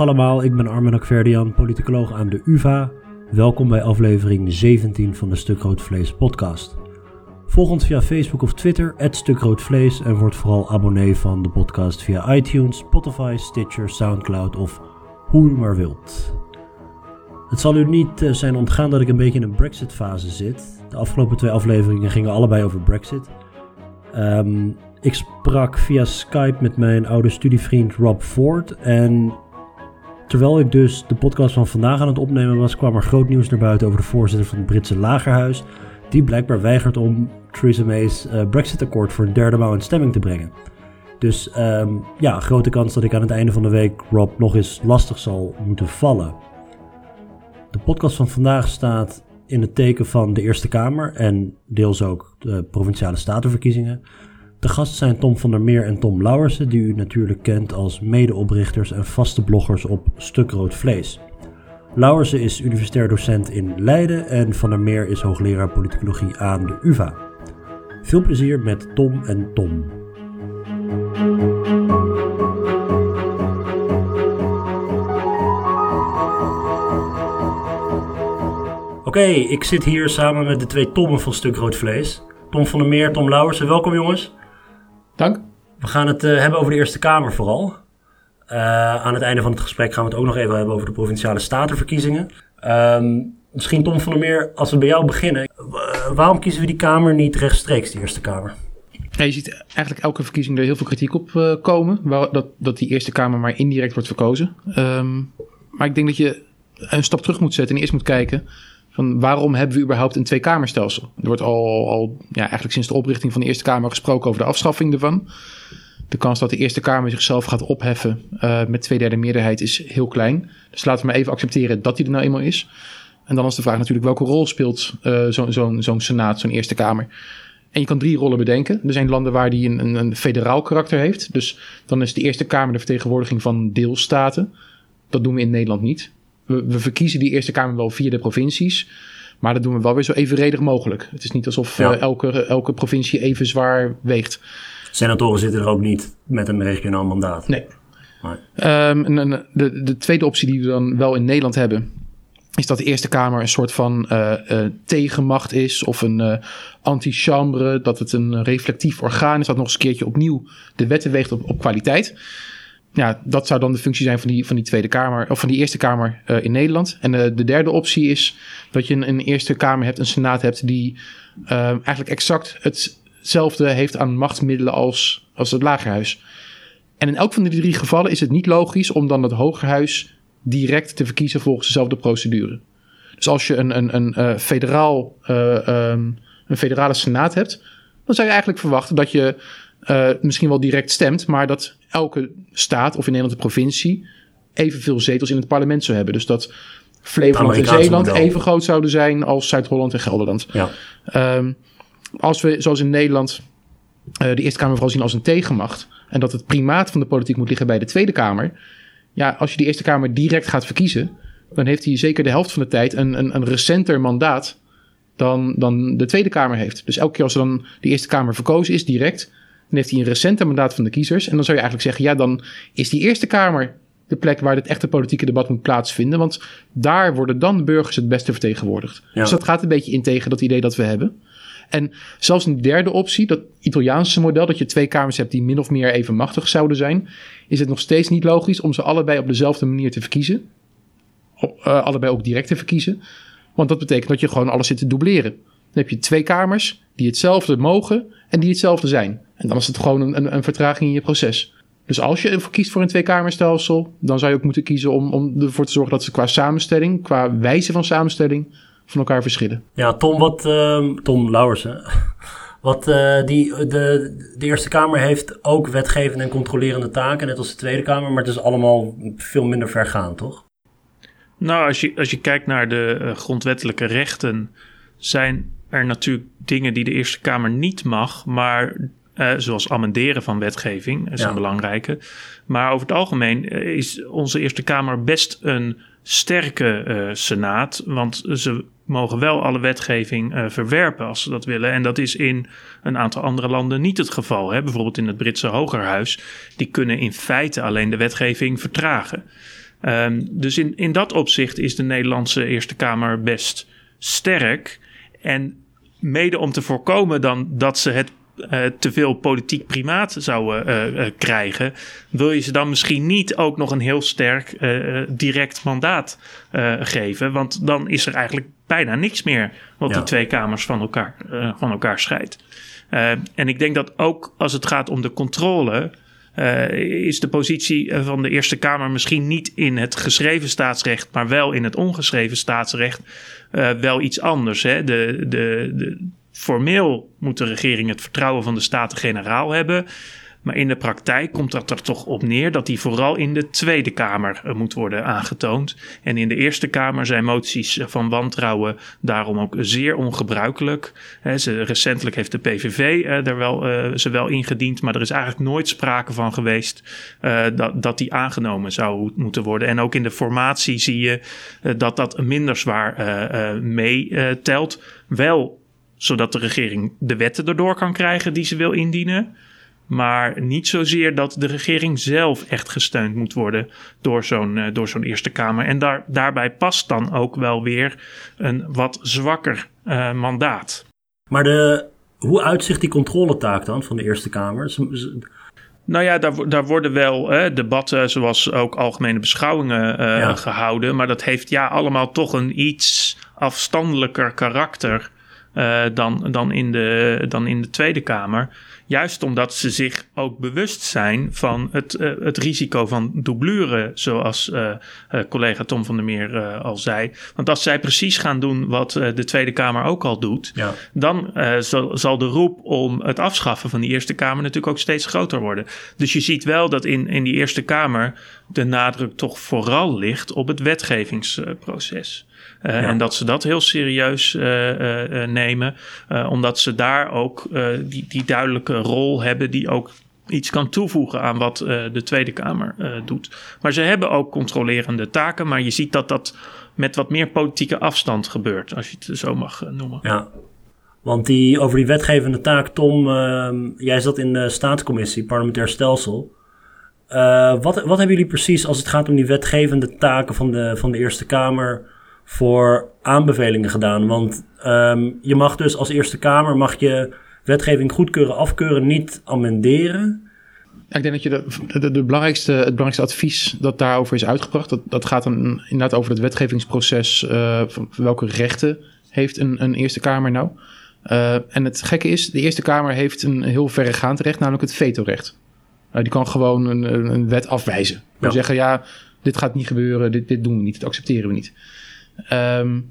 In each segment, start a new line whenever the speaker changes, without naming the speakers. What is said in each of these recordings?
Allemaal, ik ben Armin Akverdian, politicoloog aan de UvA. Welkom bij aflevering 17 van de Stuk Rood Vlees podcast. Volg ons via Facebook of Twitter, @stukroodvlees en word vooral abonnee van de podcast via iTunes, Spotify, Stitcher, Soundcloud of hoe u maar wilt. Het zal u niet eh, zijn ontgaan dat ik een beetje in een Brexit-fase zit. De afgelopen twee afleveringen gingen allebei over Brexit. Ehm, ik sprak via Skype met mijn oude studievriend Rob Ford. En terwijl ik dus de podcast van vandaag aan het opnemen was, kwam er groot nieuws naar buiten over de voorzitter van het Britse Lagerhuis. Die blijkbaar weigert om Theresa May's uh, Brexit-akkoord voor een derde maal in stemming te brengen. Dus ehm, ja, grote kans dat ik aan het einde van de week Rob nog eens lastig zal moeten vallen. De podcast van vandaag staat in het teken van de Eerste Kamer en deels ook de provinciale statenverkiezingen. De gasten zijn Tom van der Meer en Tom Lauwersen, die u natuurlijk kent als medeoprichters en vaste bloggers op Stuk Rood Vlees. Lauwersen is universitair docent in Leiden en Van der Meer is hoogleraar politicologie aan de UvA. Veel plezier met Tom en Tom. Oké, ik zit hier samen met de twee Tommen van Stuk Rood Vlees. Tom van der Meer, Tom Lauwersen. Welkom jongens.
Dank.
We gaan het uh, hebben over de Eerste Kamer vooral. Uh, aan het einde van het gesprek gaan we het ook nog even hebben over de provinciale statenverkiezingen. Um, misschien Tom van der Meer, als we bij jou beginnen. waarom kiezen we die Kamer niet rechtstreeks, de Eerste Kamer?
Ja, je ziet eigenlijk elke verkiezing er heel veel kritiek op uh, komen. Waar, dat, dat die Eerste Kamer maar indirect wordt verkozen. Um, maar ik denk dat je een stap terug moet zetten en eerst moet kijken van waarom hebben we überhaupt een tweekamerstelsel? Er wordt al, al ja, eigenlijk sinds de oprichting van de Eerste Kamer gesproken over de afschaffing ervan. De kans dat de Eerste Kamer zichzelf gaat opheffen uh, met twee derde meerderheid is heel klein. Dus laten we maar even accepteren dat die er nou eenmaal is. En dan is de vraag natuurlijk welke rol speelt uh, zo'n zo zo Senaat, zo'n Eerste Kamer. En je kan drie rollen bedenken. Er zijn landen waar die een, een federaal karakter heeft. Dus dan is de Eerste Kamer de vertegenwoordiging van deelstaten. Dat doen we in Nederland niet we, verkiezen die Eerste Kamer wel via de provincies. Maar dat doen we wel weer zo evenredig mogelijk. Het is niet alsof uh, elke, elke provincie even zwaar weegt.
Senatoren zitten er ook niet met een regionaal mandaat.
Nee. Um, en, de, de tweede optie die we dan wel in Nederland hebben, is dat de Eerste Kamer een soort van uh, uh, tegenmacht is of een uh, antichambre, dat het een reflectief orgaan is dat nog eens een keertje opnieuw de wetten weegt op, op kwaliteit ja, dat zou dan de functie zijn van die, van die Tweede Kamer, of van die Eerste Kamer uh, in Nederland. En uh, de derde optie is dat je een, een, Eerste Kamer hebt, een Senaat hebt, die uh, eigenlijk exact hetzelfde heeft aan machtsmiddelen als, als het Lagerhuis. En in elk van die drie gevallen is het niet logisch om dan het Hogerhuis direct te verkiezen volgens dezelfde procedure. Dus als je een, een, een, federaal, um, een federale Senaat hebt, dan zou je eigenlijk verwachten dat je misschien wel direct stemt, maar dat elke staat of in Nederland de provincie evenveel zetels in het parlement zou hebben. Dus dat Flevoland en Zeeland even groot zouden zijn als Zuid-Holland en Gelderland. Ja. Um, als we, zoals in Nederland, uh, de Eerste Kamer vooral zien als een tegenmacht. En dat het primaat van de politiek moet liggen bij de Tweede Kamer. Ja, als je die Eerste Kamer direct gaat verkiezen, dan heeft hij zeker de helft van de tijd een, een, een recenter mandaat dan, dan de Tweede Kamer heeft. Dus elke keer als er dan de Eerste Kamer verkozen is, direct, dan heeft hij een recente mandaat van de kiezers. En dan zou je eigenlijk zeggen, ja, dan is die Eerste Kamer de plek waar het echte politieke debat moet plaatsvinden. Want daar worden dan de burgers het beste vertegenwoordigd. Dus dat gaat een beetje in tegen dat idee dat we hebben. En zelfs een derde optie, dat Italiaanse model, dat je twee kamers hebt die min of meer even machtig zouden zijn, is het nog steeds niet logisch om ze allebei op dezelfde manier te verkiezen. Uh, allebei ook direct te verkiezen. Want dat betekent dat je gewoon alles zit te dubleren. Dan heb je twee kamers die hetzelfde mogen en die hetzelfde zijn. En dan is het gewoon een, een, vertraging in je proces. Dus als je kiest voor een tweekamerstelsel, dan zou je ook moeten kiezen om, om ervoor te zorgen dat ze qua samenstelling, qua wijze van samenstelling, van elkaar verschillen.
Ja, Tom, wat, uh, Tom Lauwersen. Wat uh, die, de, de Eerste Kamer heeft ook wetgevende en controlerende taken, net als de Tweede Kamer, maar het is allemaal veel minder vergaand, toch?
Nou, als je, als je kijkt naar de uh, grondwettelijke rechten, zijn er natuurlijk dingen die de Eerste Kamer niet mag, maar uh, zoals amenderen van wetgeving is een belangrijke. Maar over het algemeen eh, is onze Eerste Kamer best een sterke uh, senaat. Want ze mogen wel alle wetgeving uh, verwerpen als ze dat willen. En dat is in een aantal andere landen niet het geval. Hè? Bijvoorbeeld in het Britse Hogerhuis. Die kunnen in feite alleen de wetgeving vertragen. Ehm, dus in, in dat opzicht is de Nederlandse Eerste Kamer best sterk. En mede om te voorkomen dan dat ze het uh, te veel politiek primaat zouden uh, uh, krijgen, wil je ze dan misschien niet ook nog een heel sterk direct mandaat geven. Want dan is er eigenlijk bijna niks meer wat ja. die twee kamers van elkaar, van elkaar scheidt. en ik denk dat ook als het gaat om de controle. is de positie van de Eerste Kamer misschien niet in het geschreven staatsrecht, maar wel in het ongeschreven staatsrecht wel iets anders. Hè? De, de, de, Formeel moet de regering het vertrouwen van de Staten-Generaal hebben. Maar in de praktijk komt dat er toch op neer dat die vooral in de Tweede Kamer eh, moet worden aangetoond. En in de Eerste Kamer zijn moties eh, van wantrouwen daarom ook zeer ongebruikelijk. recentelijk heeft de PVV er wel, uh, ze wel ingediend, maar er is eigenlijk nooit sprake van geweest dat, dat die aangenomen zou moeten worden. En ook in de formatie zie je dat dat minder zwaar meetelt. Wel zodat de regering de wetten erdoor kan krijgen die ze wil indienen. Maar niet zozeer dat de regering zelf echt gesteund moet worden door zo'n uh, door zo'n Eerste Kamer. En daar, daarbij past dan ook wel weer een wat zwakker uh, mandaat.
Maar de, hoe uitzicht die controletaak dan van de Eerste Kamer?
Nou ja, daar, daar worden wel hè, debatten, zoals ook algemene beschouwingen uh, ja. gehouden. Maar dat heeft ja allemaal toch een iets afstandelijker karakter. Uh, dan, dan, in de, dan in de Tweede Kamer. Juist omdat ze zich ook bewust zijn van het, uh, het risico van doublure, zoals uh, collega Tom van der Meer al zei. Want als zij precies gaan doen wat de Tweede Kamer ook al doet, ja. dan zal, zal de roep om het afschaffen van die Eerste Kamer natuurlijk ook steeds groter worden. Dus je ziet wel dat in, in die Eerste Kamer de nadruk toch vooral ligt op het wetgevingsproces. Uh, ja. En dat ze dat heel serieus uh, uh, nemen, omdat ze daar ook die, die duidelijke rol hebben die ook iets kan toevoegen aan wat de Tweede Kamer doet. Maar ze hebben ook controlerende taken, maar je ziet dat dat met wat meer politieke afstand gebeurt, als je het zo mag noemen.
Ja, want die, over die wetgevende taak, Tom, ehm, jij zat in de staatscommissie, parlementair stelsel. wat, wat hebben jullie precies als het gaat om die wetgevende taken van de, van de Eerste Kamer voor aanbevelingen gedaan. Want um, je mag dus als Eerste Kamer mag je wetgeving goedkeuren, afkeuren, niet amenderen.
Ik denk dat je de, de, de, belangrijkste, het belangrijkste advies dat daarover is uitgebracht, dat, dat gaat dan inderdaad over het wetgevingsproces. Uh, van welke rechten heeft een, een Eerste Kamer nou? Uh, en het gekke is, de Eerste Kamer heeft een heel verregaand recht, namelijk het vetorecht. Uh, die kan gewoon een, een wet afwijzen. Ja. zeggen, ja, dit gaat niet gebeuren, dit, dit doen we niet, dit accepteren we niet. Um,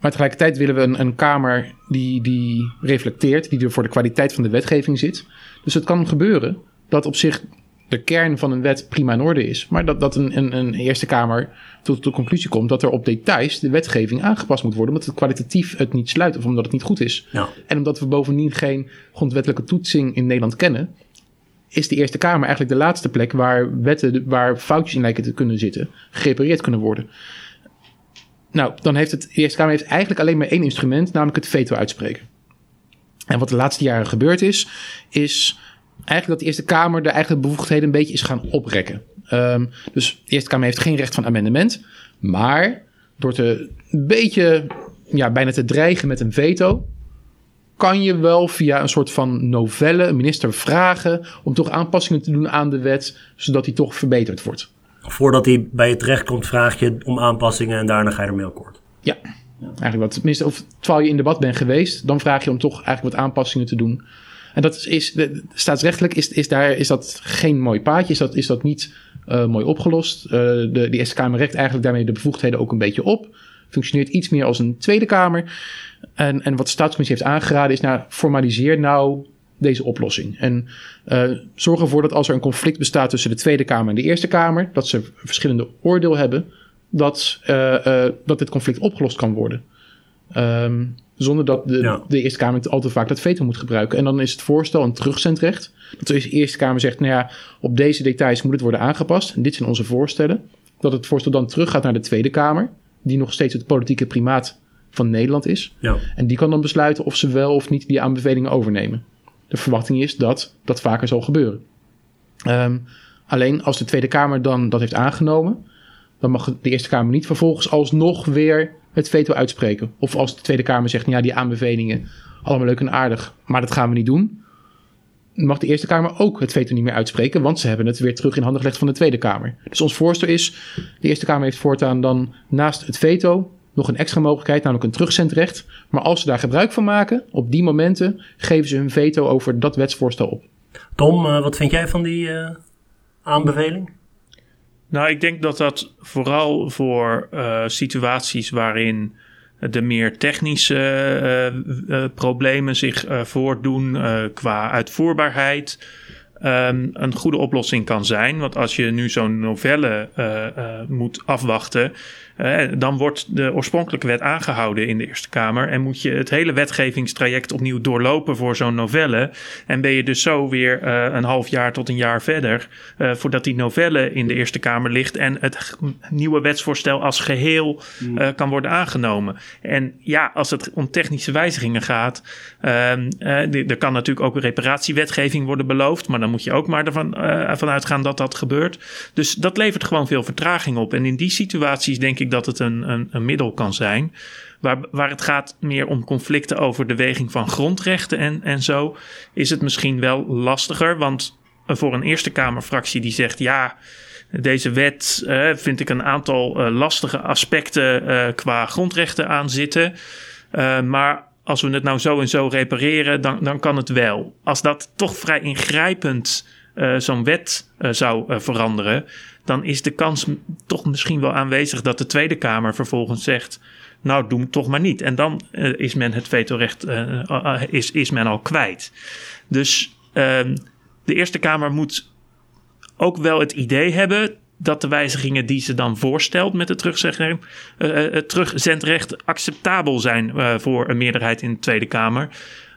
maar tegelijkertijd willen we een, een, Kamer die, die reflecteert, die er voor de kwaliteit van de wetgeving zit. Dus het kan gebeuren dat op zich de kern van een wet prima in orde is. Maar dat, dat een, een, een Eerste Kamer tot de conclusie komt dat er op details de wetgeving aangepast moet worden. Omdat het kwalitatief het niet sluit of omdat het niet goed is. Ja. En omdat we bovendien geen grondwettelijke toetsing in Nederland kennen. Is de Eerste Kamer eigenlijk de laatste plek waar wetten, waar foutjes in lijken te kunnen zitten, gerepareerd kunnen worden. Nou, dan heeft het de Eerste Kamer heeft eigenlijk alleen maar één instrument, namelijk het veto uitspreken. En wat de laatste jaren gebeurd is, is eigenlijk dat de Eerste Kamer de eigen bevoegdheden een beetje is gaan oprekken. Um, dus de Eerste Kamer heeft geen recht van amendement, maar door te een beetje, ja, bijna te dreigen met een veto, kan je wel via een soort van novelle een minister vragen om toch aanpassingen te doen aan de wet, zodat die toch verbeterd wordt
voordat hij bij je terecht komt, vraag je om aanpassingen en daarna ga je ermee akkoord.
Ja, eigenlijk wat. Tenminste, of terwijl je in debat bent geweest, dan vraag je om toch eigenlijk wat aanpassingen te doen. En dat is, is staatsrechtelijk is, is, daar, is dat geen mooi paadje, is dat, is dat niet uh, mooi opgelost. Uh, de, de Eerste Kamer rekt eigenlijk daarmee de bevoegdheden ook een beetje op. Functioneert iets meer als een Tweede Kamer. En, en wat de staatscommissie heeft aangeraden is, nou, formaliseer nou deze oplossing. En uh, zorg ervoor dat als er een conflict bestaat tussen de Tweede Kamer en de Eerste Kamer, dat ze verschillende oordeel hebben, dat, uh, uh, dat dit conflict opgelost kan worden. Um, zonder dat de, ja. de, Eerste Kamer al te vaak dat veto moet gebruiken. En dan is het voorstel een terugzendrecht. Dat de Eerste Kamer zegt, nou ja, op deze details moet het worden aangepast. En dit zijn onze voorstellen. Dat het voorstel dan teruggaat naar de Tweede Kamer, die nog steeds het politieke primaat van Nederland is. Ja. En die kan dan besluiten of ze wel of niet die aanbevelingen overnemen de verwachting is dat dat vaker zal gebeuren. Um, alleen als de Tweede Kamer dan dat heeft aangenomen, dan mag de Eerste Kamer niet vervolgens alsnog weer het veto uitspreken. Of als de Tweede Kamer zegt, ja, die aanbevelingen, allemaal leuk en aardig, maar dat gaan we niet doen. Mag de Eerste Kamer ook het veto niet meer uitspreken, want ze hebben het weer terug in handen gelegd van de Tweede Kamer. Dus ons voorstel is, de Eerste Kamer heeft voortaan dan naast het veto nog een extra mogelijkheid, namelijk een terugzendrecht. Maar als ze daar gebruik van maken, op die momenten geven ze hun veto over dat wetsvoorstel op.
Tom, uh, wat vind jij van die uh, aanbeveling?
Nou, ik denk dat dat vooral voor uh, situaties waarin de meer technische problemen zich voordoen qua uitvoerbaarheid. Um, een goede oplossing kan zijn. Want als je nu zo'n novelle moet afwachten, uh, dan wordt de oorspronkelijke wet aangehouden in de Eerste Kamer. En moet je het hele wetgevingstraject opnieuw doorlopen voor zo'n novelle. En ben je dus zo weer een half jaar tot een jaar verder. Voordat die novelle in de Eerste Kamer ligt. En het nieuwe wetsvoorstel als geheel mm. kan worden aangenomen. En ja, als het om technische wijzigingen gaat. Ehm, er kan natuurlijk ook reparatiewetgeving worden beloofd. Maar dan moet je ook maar ervan van uitgaan dat dat gebeurt. Dus dat levert gewoon veel vertraging op. En in die situaties denk ik dat het een, een, een middel kan zijn. Waar, waar het gaat meer om conflicten over de weging van grondrechten en, en zo, is het misschien wel lastiger. Want voor een Eerste Kamerfractie die zegt ja. Deze wet uh, vind ik een aantal lastige aspecten qua grondrechten aan zitten. maar als we het nou zo en zo repareren, dan, dan kan het wel. Als dat toch vrij ingrijpend zo'n wet zou veranderen, dan is de kans toch misschien wel aanwezig dat de Tweede Kamer vervolgens zegt. Nou, doe het toch maar niet. En dan is men het vetorecht is, is men al kwijt. Dus ehm, de Eerste Kamer moet ook wel het idee hebben dat de wijzigingen die ze dan voorstelt met het terugzendrecht acceptabel zijn voor een meerderheid in de Tweede Kamer.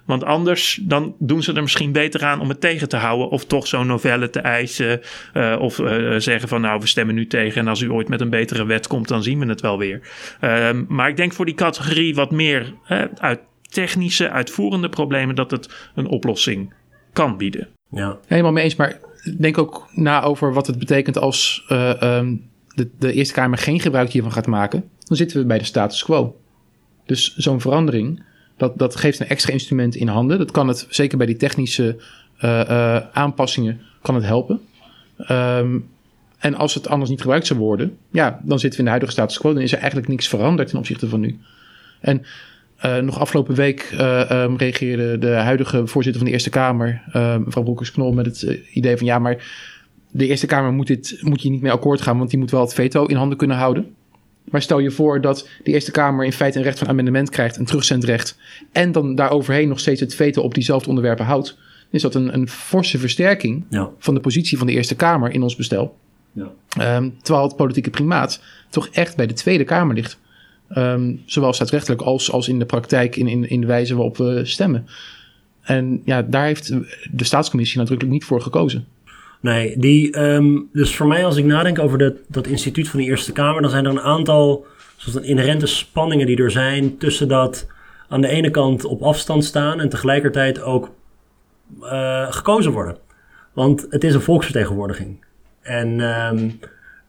Want anders dan doen ze er misschien beter aan om het tegen te houden. Of toch zo'n novelle te eisen. Uh, of uh, zeggen van nou we stemmen nu tegen. En als u ooit met een betere wet komt dan zien we het wel weer. Uh, maar ik denk voor die categorie wat meer uit technische, uitvoerende problemen. Dat het een oplossing kan bieden.
Ja. Helemaal mee eens. Maar denk ook na over wat het betekent als um, de, de Eerste Kamer geen gebruik hiervan gaat maken. Dan zitten we bij de status quo. Dus zo'n verandering dat, dat geeft een extra instrument in handen. Dat kan het, zeker bij die technische uh, uh, aanpassingen, kan het helpen. Um, en als het anders niet gebruikt zou worden, ja, dan zitten we in de huidige status quo. Dan is er eigenlijk niks veranderd ten opzichte van nu. En uh, nog afgelopen week um, reageerde de huidige voorzitter van de Eerste Kamer, mevrouw Broekers-Knol, met het idee van ja, maar de Eerste Kamer moet, dit, moet hier niet mee akkoord gaan, want die moet wel het veto in handen kunnen houden. Maar stel je voor dat de Eerste Kamer in feite een recht van amendement krijgt, een terugzendrecht, en dan daaroverheen nog steeds het veto op diezelfde onderwerpen houdt. Dan is dat een, een forse versterking ja. van de positie van de Eerste Kamer in ons bestel. Ja. Um, terwijl het politieke primaat toch echt bij de Tweede Kamer ligt. Um, zowel staatsrechtelijk als, als in de praktijk, in, in, in de wijze waarop we stemmen. En ja, daar heeft de staatscommissie nadrukkelijk niet voor gekozen.
Nee, die, um, dus voor mij als ik nadenk over dat, dat instituut van de Eerste Kamer, dan zijn er een aantal een inherente spanningen die er zijn tussen dat aan de ene kant op afstand staan en tegelijkertijd ook uh, gekozen worden. Want het is een volksvertegenwoordiging. En um,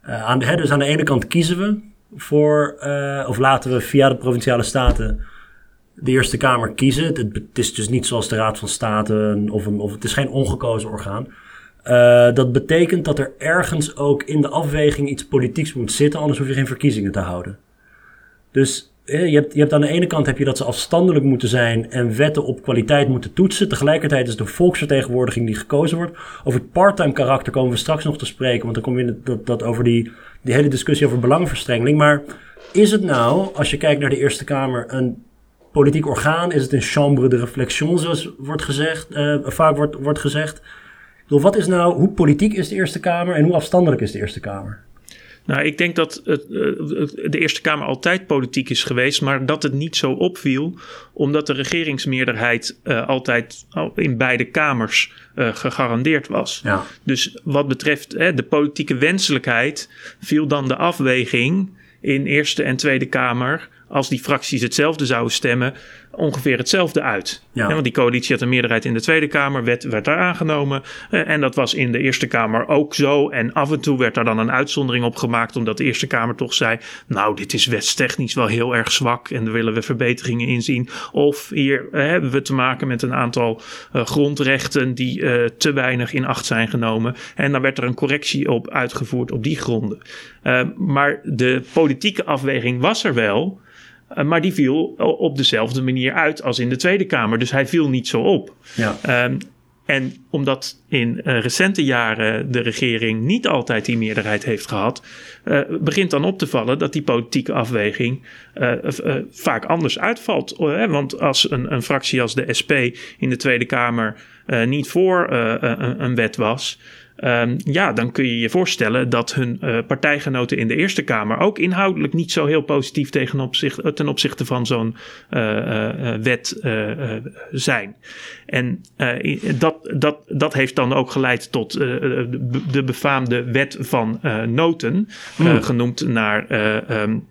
uh, aan, de, dus aan de ene kant kiezen we voor, uh, of laten we via de provinciale staten de Eerste Kamer kiezen. Het, is dus niet zoals de Raad van State of, of het is geen ongekozen orgaan. Uh, dat betekent dat er ergens ook in de afweging iets politieks moet zitten, anders hoef je geen verkiezingen te houden. Dus je hebt, je hebt aan de ene kant heb je dat ze afstandelijk moeten zijn en wetten op kwaliteit moeten toetsen. Tegelijkertijd is de volksvertegenwoordiging die gekozen wordt. Over het parttime karakter komen we straks nog te spreken, want dan we in dat, dat over die, die hele discussie over belangenverstrengeling. Maar is het nou, als je kijkt naar de Eerste Kamer, een politiek orgaan? Is het een chambre de réflexion, zoals wordt gezegd, uh, vaak wordt, wordt gezegd? wat is nou, hoe politiek is de Eerste Kamer en hoe afstandelijk is de Eerste Kamer?
Nou, ik denk dat het, eh, de Eerste Kamer altijd politiek is geweest, maar dat het niet zo opviel, omdat de regeringsmeerderheid uh, altijd in beide kamers uh, gegarandeerd was. Ja. Dus wat betreft de politieke wenselijkheid, viel dan de afweging in Eerste en Tweede Kamer als die fracties hetzelfde zouden stemmen, ongeveer hetzelfde uit.
Ja.
want die coalitie had een meerderheid in de Tweede Kamer, wet werd daar aangenomen. Eh, en dat was in de Eerste Kamer ook zo. En af en toe werd daar dan een uitzondering op gemaakt, omdat de Eerste Kamer toch zei: Nou, dit is wetstechnisch wel heel erg zwak en daar willen we verbeteringen in zien. Of hier eh, hebben we te maken met een aantal eh, grondrechten die te weinig in acht zijn genomen. En dan werd er een correctie op uitgevoerd op die gronden. Maar de politieke afweging was er wel. Uh, maar die viel op dezelfde manier uit als in de Tweede Kamer. Dus hij viel niet zo op.
Ja.
Um, en omdat in uh, recente jaren de regering niet altijd die meerderheid heeft gehad, uh, begint dan op te vallen dat die politieke afweging uh, vaak anders uitvalt. want als een, een, fractie als de SP in de Tweede Kamer niet voor een, een wet was, Um, ja, dan kun je je voorstellen dat hun uh, partijgenoten in de Eerste Kamer ook inhoudelijk niet zo heel positief tegen opzicht, ten opzichte van zo'n uh, uh, wet zijn. En dat, dat, dat heeft dan ook geleid tot de, de befaamde wet van noten, mm. genoemd naar. Um,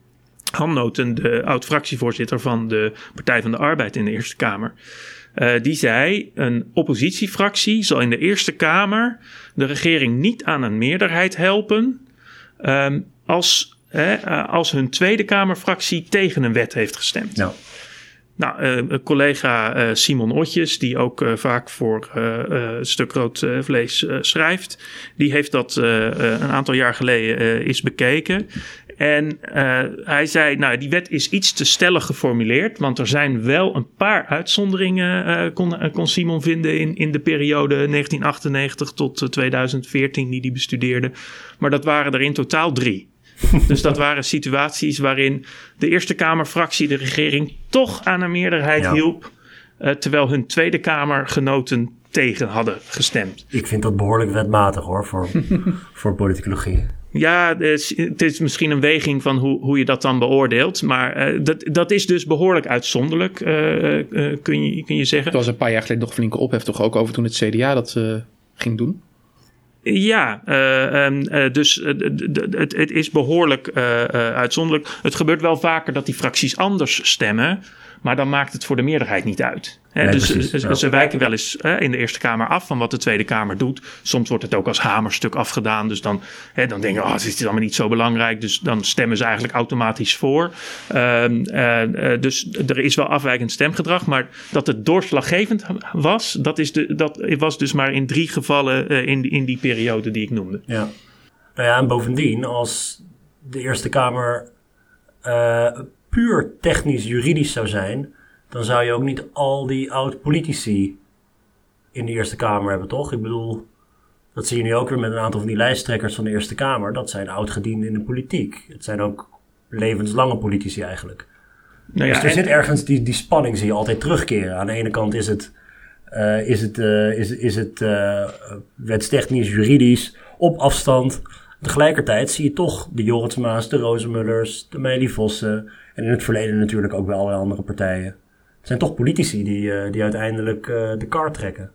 Han Noten, de oud-fractievoorzitter van de Partij van de Arbeid in de Eerste Kamer. Uh, die zei: een oppositiefractie zal in de Eerste Kamer de regering niet aan een meerderheid helpen. Um, als, uh, als hun Tweede Kamerfractie tegen een wet heeft gestemd.
Ja.
Nou, uh, collega Simon Otjes, die ook vaak voor Stuk Rood Vlees schrijft, die heeft dat een aantal jaar geleden is bekeken. En uh, hij zei, nou, die wet is iets te stellig geformuleerd, want er zijn wel een paar uitzonderingen, uh, kon, kon, Simon vinden in, in de periode 1998 tot 2014 die hij bestudeerde. Maar dat waren er in totaal drie. dus dat waren situaties waarin de Eerste Kamerfractie de regering toch aan een meerderheid ja. hielp, uh, terwijl hun Tweede Kamergenoten tegen hadden gestemd.
Ik vind dat behoorlijk wetmatig hoor, voor, voor politicologie.
Ja, het is misschien een weging van hoe, hoe je dat dan beoordeelt. Maar uh, dat, dat is dus behoorlijk uitzonderlijk, uh, uh, kun, je, kun je zeggen.
Er was een paar jaar geleden nog flinke ophef toch ook over toen het CDA dat ging doen?
Ja, um, dus het, het is behoorlijk uitzonderlijk. Het gebeurt wel vaker dat die fracties anders stemmen. Maar dan maakt het voor de meerderheid niet uit. Nee, dus precies, ze, ze wijken wel eens he, in de Eerste Kamer af van wat de Tweede Kamer doet. Soms wordt het ook als hamerstuk afgedaan. Dus dan, he, dan denken we, oh, het is allemaal niet zo belangrijk. Dus dan stemmen ze eigenlijk automatisch voor. Uh, uh, dus er is wel afwijkend stemgedrag. Maar dat het doorslaggevend was, dat, is de, dat was dus maar in drie gevallen uh, in, die, in die periode die ik noemde.
Ja. Nou ja, en bovendien, als de Eerste Kamer puur technisch-juridisch zou zijn, dan zou je ook niet al die oud-politici in de Eerste Kamer hebben, toch? Ik bedoel, dat zie je nu ook weer met een aantal van die lijsttrekkers van de Eerste Kamer. Dat zijn oud-gedienden in de politiek. Het zijn ook levenslange politici eigenlijk. Nou ja, dus er en... zit ergens die, die spanning zie je altijd terugkeren. Aan de ene kant is het, uh, is het, uh, is, is het uh, wetstechnisch, juridisch, op afstand. Tegelijkertijd zie je toch de Joritsma's, de Rozemullers, de Meili Vossen en in het verleden natuurlijk ook allerlei andere partijen. Het zijn toch politici die, uh, die uiteindelijk uh, de kar trekken.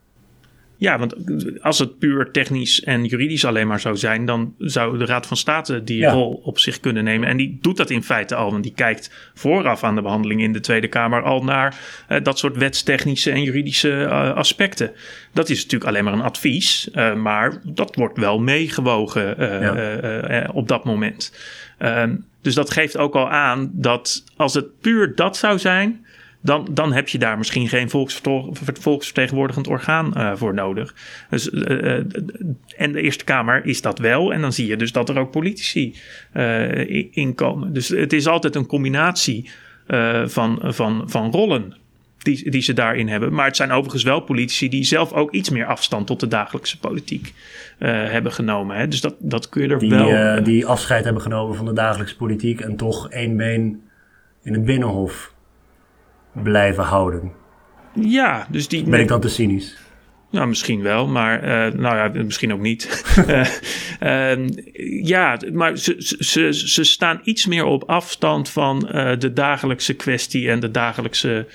Ja, want als het puur technisch en juridisch alleen maar zou zijn, dan zou de Raad van State die ja. rol op zich kunnen nemen. En die doet dat in feite al, want die kijkt vooraf aan de behandeling in de Tweede Kamer al naar uh, dat soort wetstechnische en juridische uh, aspecten. Dat is natuurlijk alleen maar een advies, uh, maar dat wordt wel meegewogen ja. op dat moment. Ehm, dus dat geeft ook al aan dat als het puur dat zou zijn, dan, dan heb je daar misschien geen volksvertegenwoordigend orgaan uh, voor nodig. Dus, uh, en de Eerste Kamer is dat wel. En dan zie je dus dat er ook politici uh, in komen. Dus het is altijd een combinatie van, van, van rollen. Die, die ze daarin hebben. Maar het zijn overigens wel politici die zelf ook iets meer afstand tot de dagelijkse politiek hebben genomen. Hè? Dus dat, dat kun je er
die,
wel.
Die afscheid hebben genomen van de dagelijkse politiek en toch één been in het binnenhof blijven houden.
Ja, dus die.
Ben ik dan te cynisch?
Nou, misschien wel, maar uh, nou ja, misschien ook niet. uh, ja, maar ze, ze, ze staan iets meer op afstand van uh, de dagelijkse kwestie en de dagelijkse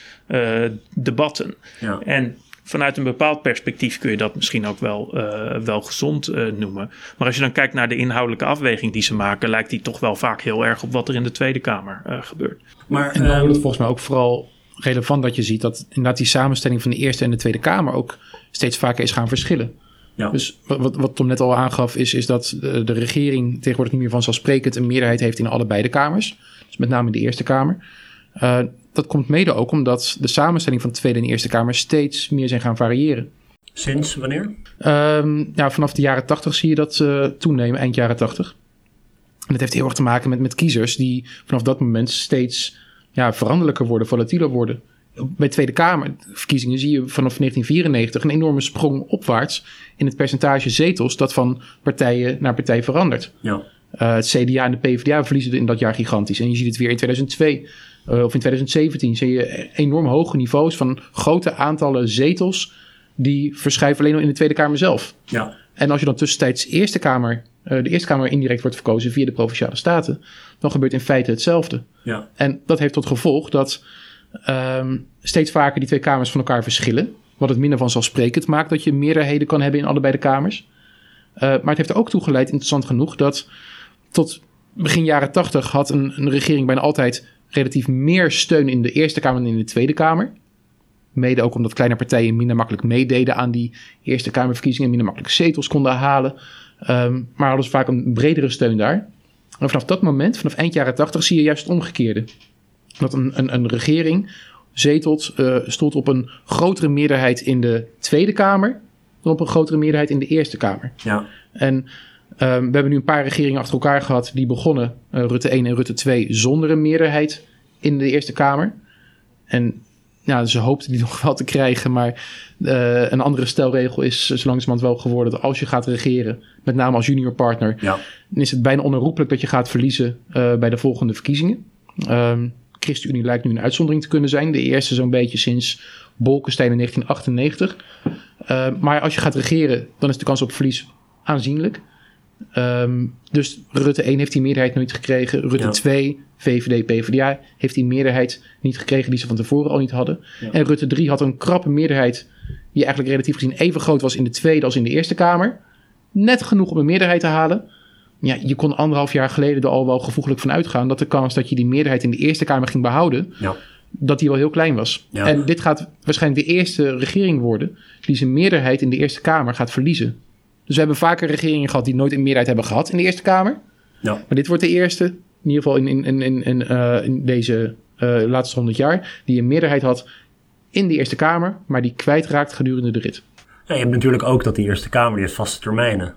debatten.
Ja.
En vanuit een bepaald perspectief kun je dat misschien ook wel, uh, wel gezond uh, noemen. Maar als je dan kijkt naar de inhoudelijke afweging die ze maken, lijkt die toch wel vaak heel erg op wat er in de Tweede Kamer uh, gebeurt.
Maar, en dan wordt het volgens mij ook vooral relevant dat je ziet dat inderdaad die samenstelling van de Eerste en de Tweede Kamer ook steeds vaker is gaan verschillen. Ja. Dus wat, wat Tom net al aangaf, is, is dat de, de regering tegenwoordig niet meer vanzelfsprekend een meerderheid heeft in allebei de kamers. Dus met name de Eerste Kamer. Uh, dat komt mede ook omdat de samenstelling van de Tweede en Eerste Kamer steeds meer zijn gaan variëren.
Sinds wanneer?
Um, ja, vanaf de jaren 80 zie je dat uh, toenemen, eind jaren 80. En dat heeft heel erg te maken met, met kiezers die vanaf dat moment steeds ja, veranderlijker worden, volatieler worden. Bij Tweede Kamerverkiezingen zie je vanaf 1994 een enorme sprong opwaarts in het percentage zetels dat van partijen naar partij verandert. Ja. Uh, het CDA en de PvdA verliezen in dat jaar gigantisch. En je ziet het weer in 2002 uh, of in 2017 zie je enorm hoge niveaus van grote aantallen zetels die verschuiven alleen al in de Tweede Kamer zelf. Ja. En als je dan tussentijds Eerste Kamer, de Eerste Kamer indirect wordt verkozen via de Provinciale Staten, dan gebeurt in feite hetzelfde. Ja. En dat heeft tot gevolg dat um, steeds vaker die twee kamers van elkaar verschillen. Wat het minder vanzelfsprekend maakt dat je meerderheden kan hebben in allebei de kamers. Uh, maar het heeft er ook toe geleid, interessant genoeg, dat tot begin jaren tachtig had een, een regering bijna altijd relatief meer steun in de Eerste Kamer dan in de Tweede Kamer. Mede ook omdat kleine partijen minder makkelijk meededen aan die Eerste Kamerverkiezingen, minder makkelijk zetels konden halen. Um, maar hadden ze vaak een bredere steun daar. En vanaf dat moment, vanaf eind jaren 80, zie je juist het omgekeerde. Dat een, een, een regering zetelt, uh, stoelt op een grotere meerderheid in de Tweede Kamer dan op een grotere meerderheid in de Eerste Kamer. Ja. En Um, we hebben nu een paar regeringen achter elkaar gehad die begonnen, uh, Rutte 1 en Rutte 2, zonder een meerderheid in de Eerste Kamer. En ja, ze hoopten die nog wel te krijgen, maar uh, een andere stelregel is zo langzamerhand wel geworden dat als je gaat regeren, met name als junior partner, ja. dan is het bijna onherroepelijk dat je gaat verliezen uh, bij de volgende verkiezingen. Um, ChristenUnie lijkt nu een uitzondering te kunnen zijn. De eerste zo'n beetje sinds Bolkestein in 1998. Uh, maar als je gaat regeren, dan is de kans op verlies aanzienlijk. Um, dus Rutte 1 heeft die meerderheid nooit gekregen. Rutte ja. 2, VVD, PvdA, heeft die meerderheid niet gekregen die ze van tevoren al niet hadden. Ja. En Rutte 3 had een krappe meerderheid die eigenlijk relatief gezien even groot was in de Tweede als in de Eerste Kamer. Net genoeg om een meerderheid te halen. Ja, je kon anderhalf jaar geleden er al wel gevoeglijk van uitgaan dat de kans dat je die meerderheid in de Eerste Kamer ging behouden, ja. dat die wel heel klein was. En dit gaat waarschijnlijk de eerste regering worden die zijn meerderheid in de Eerste Kamer gaat verliezen. Dus we hebben vaker regeringen gehad die nooit een meerderheid hebben gehad in de Eerste Kamer. Ja. Maar dit wordt de eerste, in ieder geval in, in, in, in, uh, in deze uh, laatste honderd jaar, die een meerderheid had in de Eerste Kamer, maar die kwijtraakt gedurende de rit.
Ja, je hebt natuurlijk ook dat die Eerste Kamer die heeft vaste termijnen.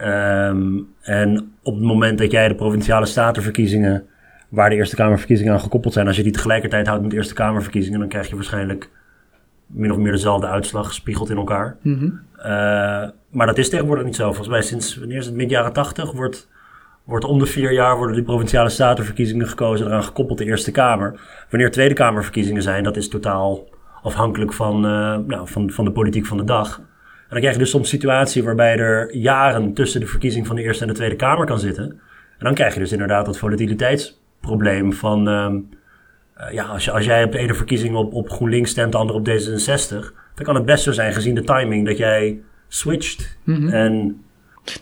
Um, en op het moment dat jij de provinciale statenverkiezingen, waar de Eerste Kamerverkiezingen aan gekoppeld zijn, als je die tegelijkertijd houdt met de Eerste Kamerverkiezingen, dan krijg je waarschijnlijk min of meer dezelfde uitslag gespiegeld in elkaar. Mm -hmm. uh, maar dat is tegenwoordig niet zo. Volgens mij sinds wanneer is het mid jaren tachtig wordt, wordt om de vier jaar worden die provinciale statenverkiezingen gekozen, eraan gekoppeld de Eerste Kamer. Wanneer Tweede Kamerverkiezingen zijn, dat is totaal afhankelijk van, uh, nou, van, van de politiek van de dag. En dan krijg je dus soms situatie waarbij er jaren tussen de verkiezing van de Eerste en de Tweede Kamer kan zitten. En dan krijg je dus inderdaad dat volatiliteitsprobleem van... Uh, uh, ja, als, je, als jij op de ene verkiezing op, op GroenLinks stemt, de andere op D66, dan kan het best zo zijn, gezien de timing, dat jij switcht. Mm -hmm. En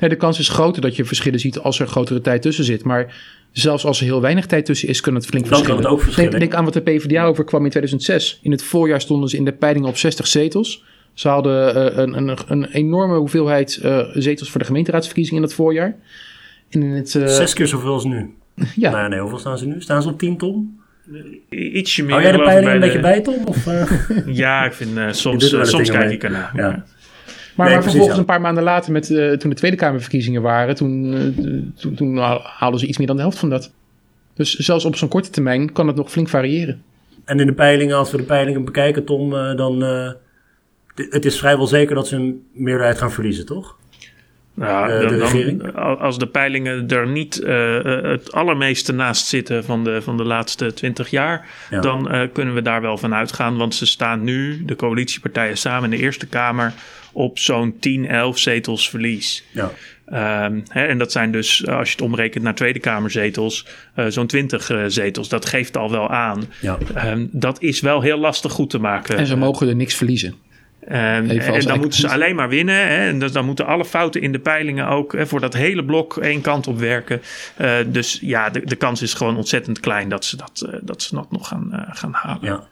Nee, de kans is groter dat je verschillen ziet als er grotere tijd tussen zit. Maar zelfs als er heel weinig tijd tussen is, kan het flink
dan
verschillen.
Kan het ook verschillen.
Denk, denk, aan wat de PvdA overkwam in 2006. In het voorjaar stonden ze in de peilingen op 60 zetels. Ze hadden uh, een, een, een, enorme hoeveelheid uh, zetels voor de gemeenteraadsverkiezingen in het voorjaar.
En in het. Zes keer zoveel als nu. ja. Nou, nee, hoeveel staan ze nu? Staan ze op 10 ton?
Ietsje meer.
Hou jij de peiling een beetje bij, Tom? Of, uh?
ja, ik vind uh, soms, uh, soms kijk ik ernaar. Ja.
Maar, nee, maar vervolgens een paar maanden later, met, toen de Tweede Kamerverkiezingen waren, toen, toen, toen, haalden ze iets meer dan de helft van dat. Dus zelfs op zo'n korte termijn kan het nog flink variëren.
En in de peilingen, als we de peilingen bekijken, Tom, dan het is vrijwel zeker dat ze een meerderheid gaan verliezen, toch?
Ja, de regering? als de peilingen er niet uh, het allermeeste naast zitten van de, van de laatste twintig jaar, ja. dan uh, kunnen we daar wel van uitgaan. Want ze staan nu, de coalitiepartijen samen in de Eerste Kamer, op zo'n 10, 11 zetels verlies. Ja. Um, hè, en dat zijn dus, als je het omrekent naar Tweede Kamerzetels, uh, zo'n 20 uh, zetels. Dat geeft al wel aan. Ja. Um, dat is wel heel lastig goed te maken.
En ze mogen er niks verliezen.
En dan moeten ze alleen maar winnen. Hè, en dus dan moeten alle fouten in de peilingen ook hè, voor dat hele blok één kant op werken. dus ja, de, de kans is gewoon ontzettend klein dat ze dat, dat, ze dat nog gaan, gaan halen.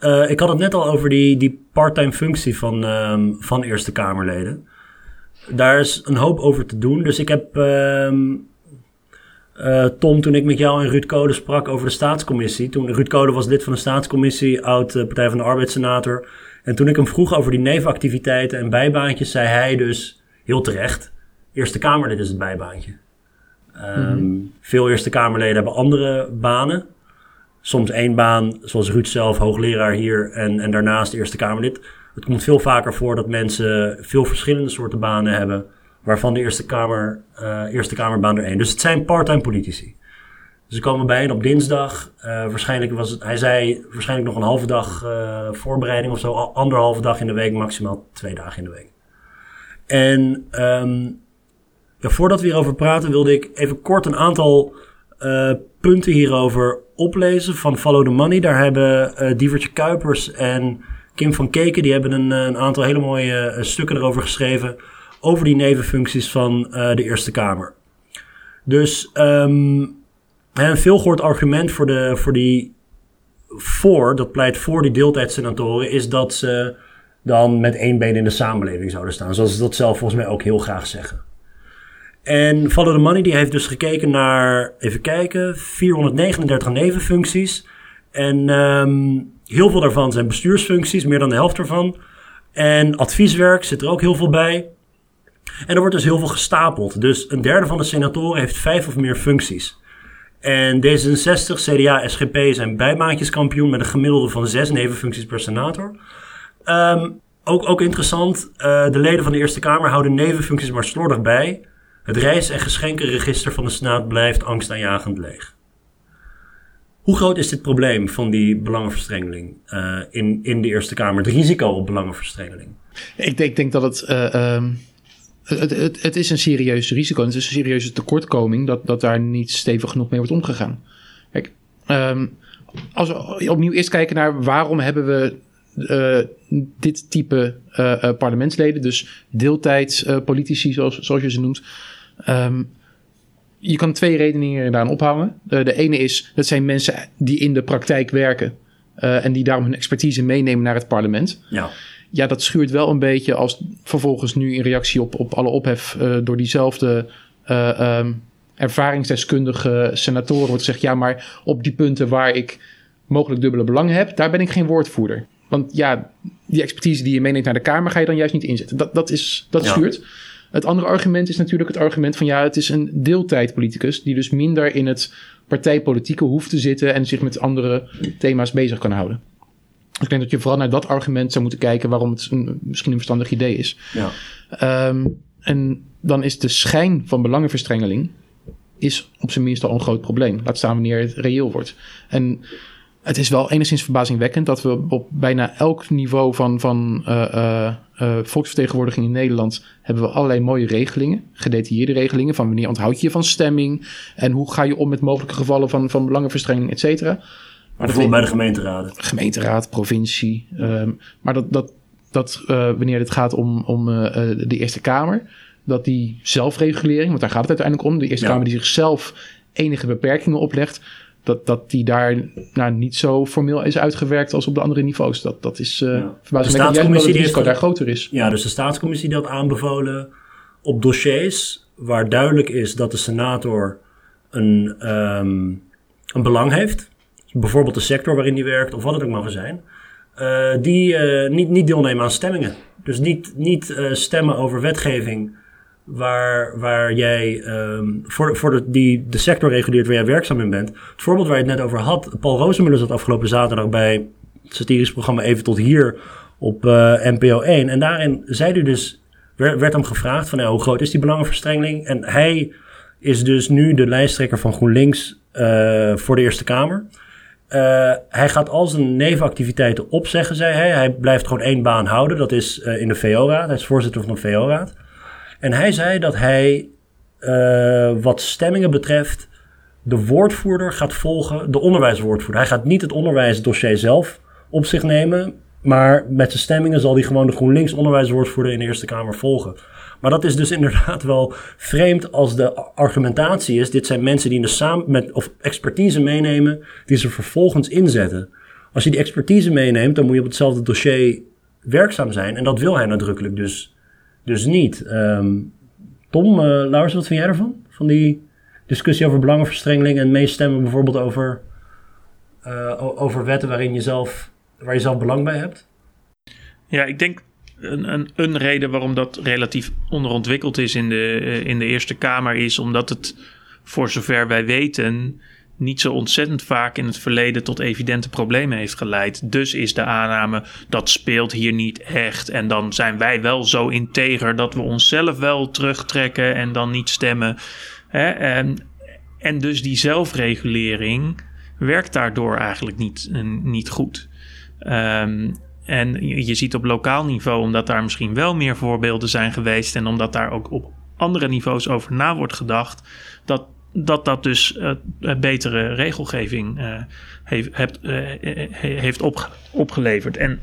Ja. ik had het net al over die, die parttime functie van, ehm, van Eerste Kamerleden. Daar is een hoop over te doen. Dus ik heb ehm, uh, Tom, toen ik met jou en Ruud Code sprak over de staatscommissie. Toen Ruud Code was lid van de staatscommissie, oud uh, Partij van de Arbeidssenator. En toen ik hem vroeg over die nevenactiviteiten en bijbaantjes, zei hij dus heel terecht: Eerste Kamerlid is het bijbaantje. Um, Veel Eerste Kamerleden hebben andere banen. Soms één baan, zoals Ruud zelf, hoogleraar hier en, en daarnaast Eerste Kamerlid. Het komt veel vaker voor dat mensen veel verschillende soorten banen hebben waarvan de Eerste, Kamer, uh, Eerste Kamerbaan er één. Dus het zijn parttime politici. Ze komen bijeen op dinsdag. Uh, waarschijnlijk was het, hij zei waarschijnlijk nog een halve dag uh, voorbereiding of zo. Anderhalve dag in de week, maximaal twee dagen in de week. En um, ja, voordat we hierover praten, wilde ik even kort een aantal uh, punten hierover oplezen van Follow the Money. Daar hebben Dievertje Kuipers en Kim van Keken, die hebben een, een aantal hele mooie stukken erover geschreven over die nevenfuncties van de Eerste Kamer. Dus um, een veelgehoord argument voor, de, voor die voor, dat pleit voor die deeltijdsenatoren, is dat ze dan met één been in de samenleving zouden staan. Zoals ze dat zelf volgens mij ook heel graag zeggen. En Follow the Money die heeft dus gekeken naar, even kijken, 439 nevenfuncties. En um, heel veel daarvan zijn bestuursfuncties, meer dan de helft ervan. En advieswerk zit er ook heel veel bij. En er wordt dus heel veel gestapeld. Dus een derde van de senatoren heeft vijf of meer functies. En D66, CDA, SGP zijn bijbaantjeskampioen met een gemiddelde van zes nevenfuncties per senator. Um, ook, ook interessant, uh, de leden van de Eerste Kamer houden nevenfuncties maar slordig bij. Het reis- en geschenkenregister van de Senaat blijft angstaanjagend leeg. Hoe groot is dit probleem van die belangenverstrengeling uh, in, in de Eerste Kamer? Het risico op belangenverstrengeling?
Ik denk, denk dat het. Uh, het, is een serieus risico. Het is een serieuze tekortkoming dat, dat daar niet stevig genoeg mee wordt omgegaan. Kijk, um, als we opnieuw eerst kijken naar waarom hebben we uh, dit type uh, uh, parlementsleden, dus deeltijdspolitici zoals, zoals je ze noemt. Um, je kan twee redeningen daaraan ophangen. de ene is, dat zijn mensen die in de praktijk werken en die daarom hun expertise meenemen naar het parlement.
Ja
ja, dat schuurt wel een beetje als vervolgens nu in reactie op, op alle ophef uh, door diezelfde uh, um, ervaringsdeskundige senatoren wordt gezegd: ja, maar op die punten waar ik mogelijk dubbele belangen heb, daar ben ik geen woordvoerder. Want ja, die expertise die je meeneemt naar de Kamer ga je dan juist niet inzetten. Dat, dat, is, dat schuurt. Het andere argument is natuurlijk het argument van ja, het is een deeltijdpoliticus die dus minder in het partijpolitieke hoeft te zitten en zich met andere thema's bezig kan houden. Ik denk dat je vooral naar dat argument zou moeten kijken waarom het een, misschien een verstandig idee is.
Ja.
Um, en dan is de schijn van belangenverstrengeling is op zijn minst al een groot probleem. Laat staan wanneer het reëel wordt. En het is wel enigszins verbazingwekkend dat we op bijna elk niveau van, van uh, uh, uh, volksvertegenwoordiging in Nederland hebben we allerlei mooie regelingen, gedetailleerde regelingen van wanneer onthoud je je van stemming en hoe ga je om met mogelijke gevallen van, van belangenverstrengeling, et cetera.
Maar Bijvoorbeeld bij de gemeenteraden.
Gemeenteraad, provincie. Um, maar dat, dat, dat uh, wanneer het gaat om, om uh, de Eerste Kamer, dat die zelfregulering, want daar gaat het uiteindelijk om, de Eerste ja. Kamer die zichzelf enige beperkingen oplegt, dat, dat die daar nou, niet zo formeel is uitgewerkt als op de andere niveaus. Dat, dat is uh, ja. verbazingwekkend dat het risico daar groter is.
Ja, dus de staatscommissie die had aanbevolen op dossiers waar duidelijk is dat de senator een, um, een belang heeft bijvoorbeeld de sector waarin die werkt of wat het ook mag zijn, uh, die uh, niet, niet deelnemen aan stemmingen. Dus niet, niet uh, stemmen over wetgeving waar, waar jij um, voor, voor de, die de sector reguleert waar jij werkzaam in bent. Het voorbeeld waar je het net over had, Paul Rozemuller zat afgelopen zaterdag bij het satirisch programma Even tot hier op NPO 1. En daarin zei hij dus, werd, hem gevraagd van hoe groot is die belangenverstrengeling? En hij is dus nu de lijsttrekker van GroenLinks voor de Eerste Kamer. Uh, hij gaat al zijn nevenactiviteiten opzeggen, zei hij. Hij blijft gewoon één baan houden. Dat is uh, in de VO-raad. Hij is voorzitter van de VO-raad. En hij zei dat hij, uh, wat stemmingen betreft, de woordvoerder gaat volgen, de onderwijswoordvoerder. Hij gaat niet het onderwijsdossier zelf op zich nemen. Maar met zijn stemmingen zal hij gewoon de GroenLinks onderwijswoordvoerder in de Eerste Kamer volgen. Maar dat is dus inderdaad wel vreemd als de argumentatie is: dit zijn mensen die de samen met of expertise meenemen, die ze vervolgens inzetten. Als je die expertise meeneemt, dan moet je op hetzelfde dossier werkzaam zijn. En dat wil hij nadrukkelijk dus, dus niet. Ehm, Tom, uh, wat vind jij ervan? Van die discussie over belangenverstrengeling en meestemmen bijvoorbeeld over, uh, over wetten waarin je zelf, waar je zelf belang bij hebt?
Ja, ik denk een, een, reden waarom dat relatief onderontwikkeld is in de, eh, in de Eerste Kamer is omdat het, voor zover wij weten, niet zo ontzettend vaak in het verleden tot evidente problemen heeft geleid. Dus is de aanname dat speelt hier niet echt. En dan zijn wij wel zo integer dat we onszelf wel terugtrekken en dan niet stemmen. Hè? En, en dus die zelfregulering werkt daardoor eigenlijk niet, niet goed. Um, en je ziet op lokaal niveau, omdat daar misschien wel meer voorbeelden zijn geweest en omdat daar ook op andere niveaus over na wordt gedacht, dat dat, dat dus uh, betere regelgeving uh, heeft, hebt, heeft op, opgeleverd. En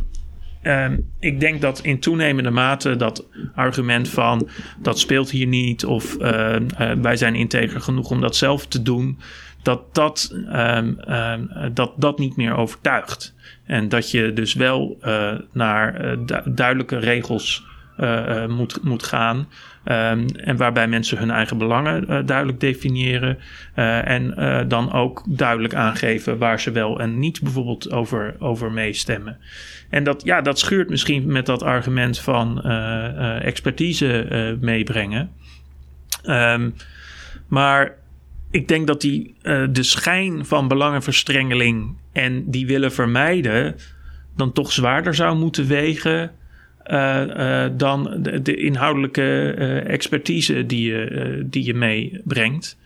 ehm, ik denk dat in toenemende mate dat argument van dat speelt hier niet of wij zijn integer genoeg om dat zelf te doen, dat dat, um, dat, dat niet meer overtuigt. En dat je dus wel uh, naar uh, duidelijke regels uh, moet, moet gaan. Um, en waarbij mensen hun eigen belangen duidelijk definiëren. en dan ook duidelijk aangeven waar ze wel en niet bijvoorbeeld over, over meestemmen. En dat, ja, dat schuurt misschien met dat argument van expertise meebrengen. Um, maar ik denk dat die uh, de schijn van belangenverstrengeling en die willen vermijden, dan toch zwaarder zou moeten wegen uh, uh, dan de, de inhoudelijke expertise die je, die je meebrengt.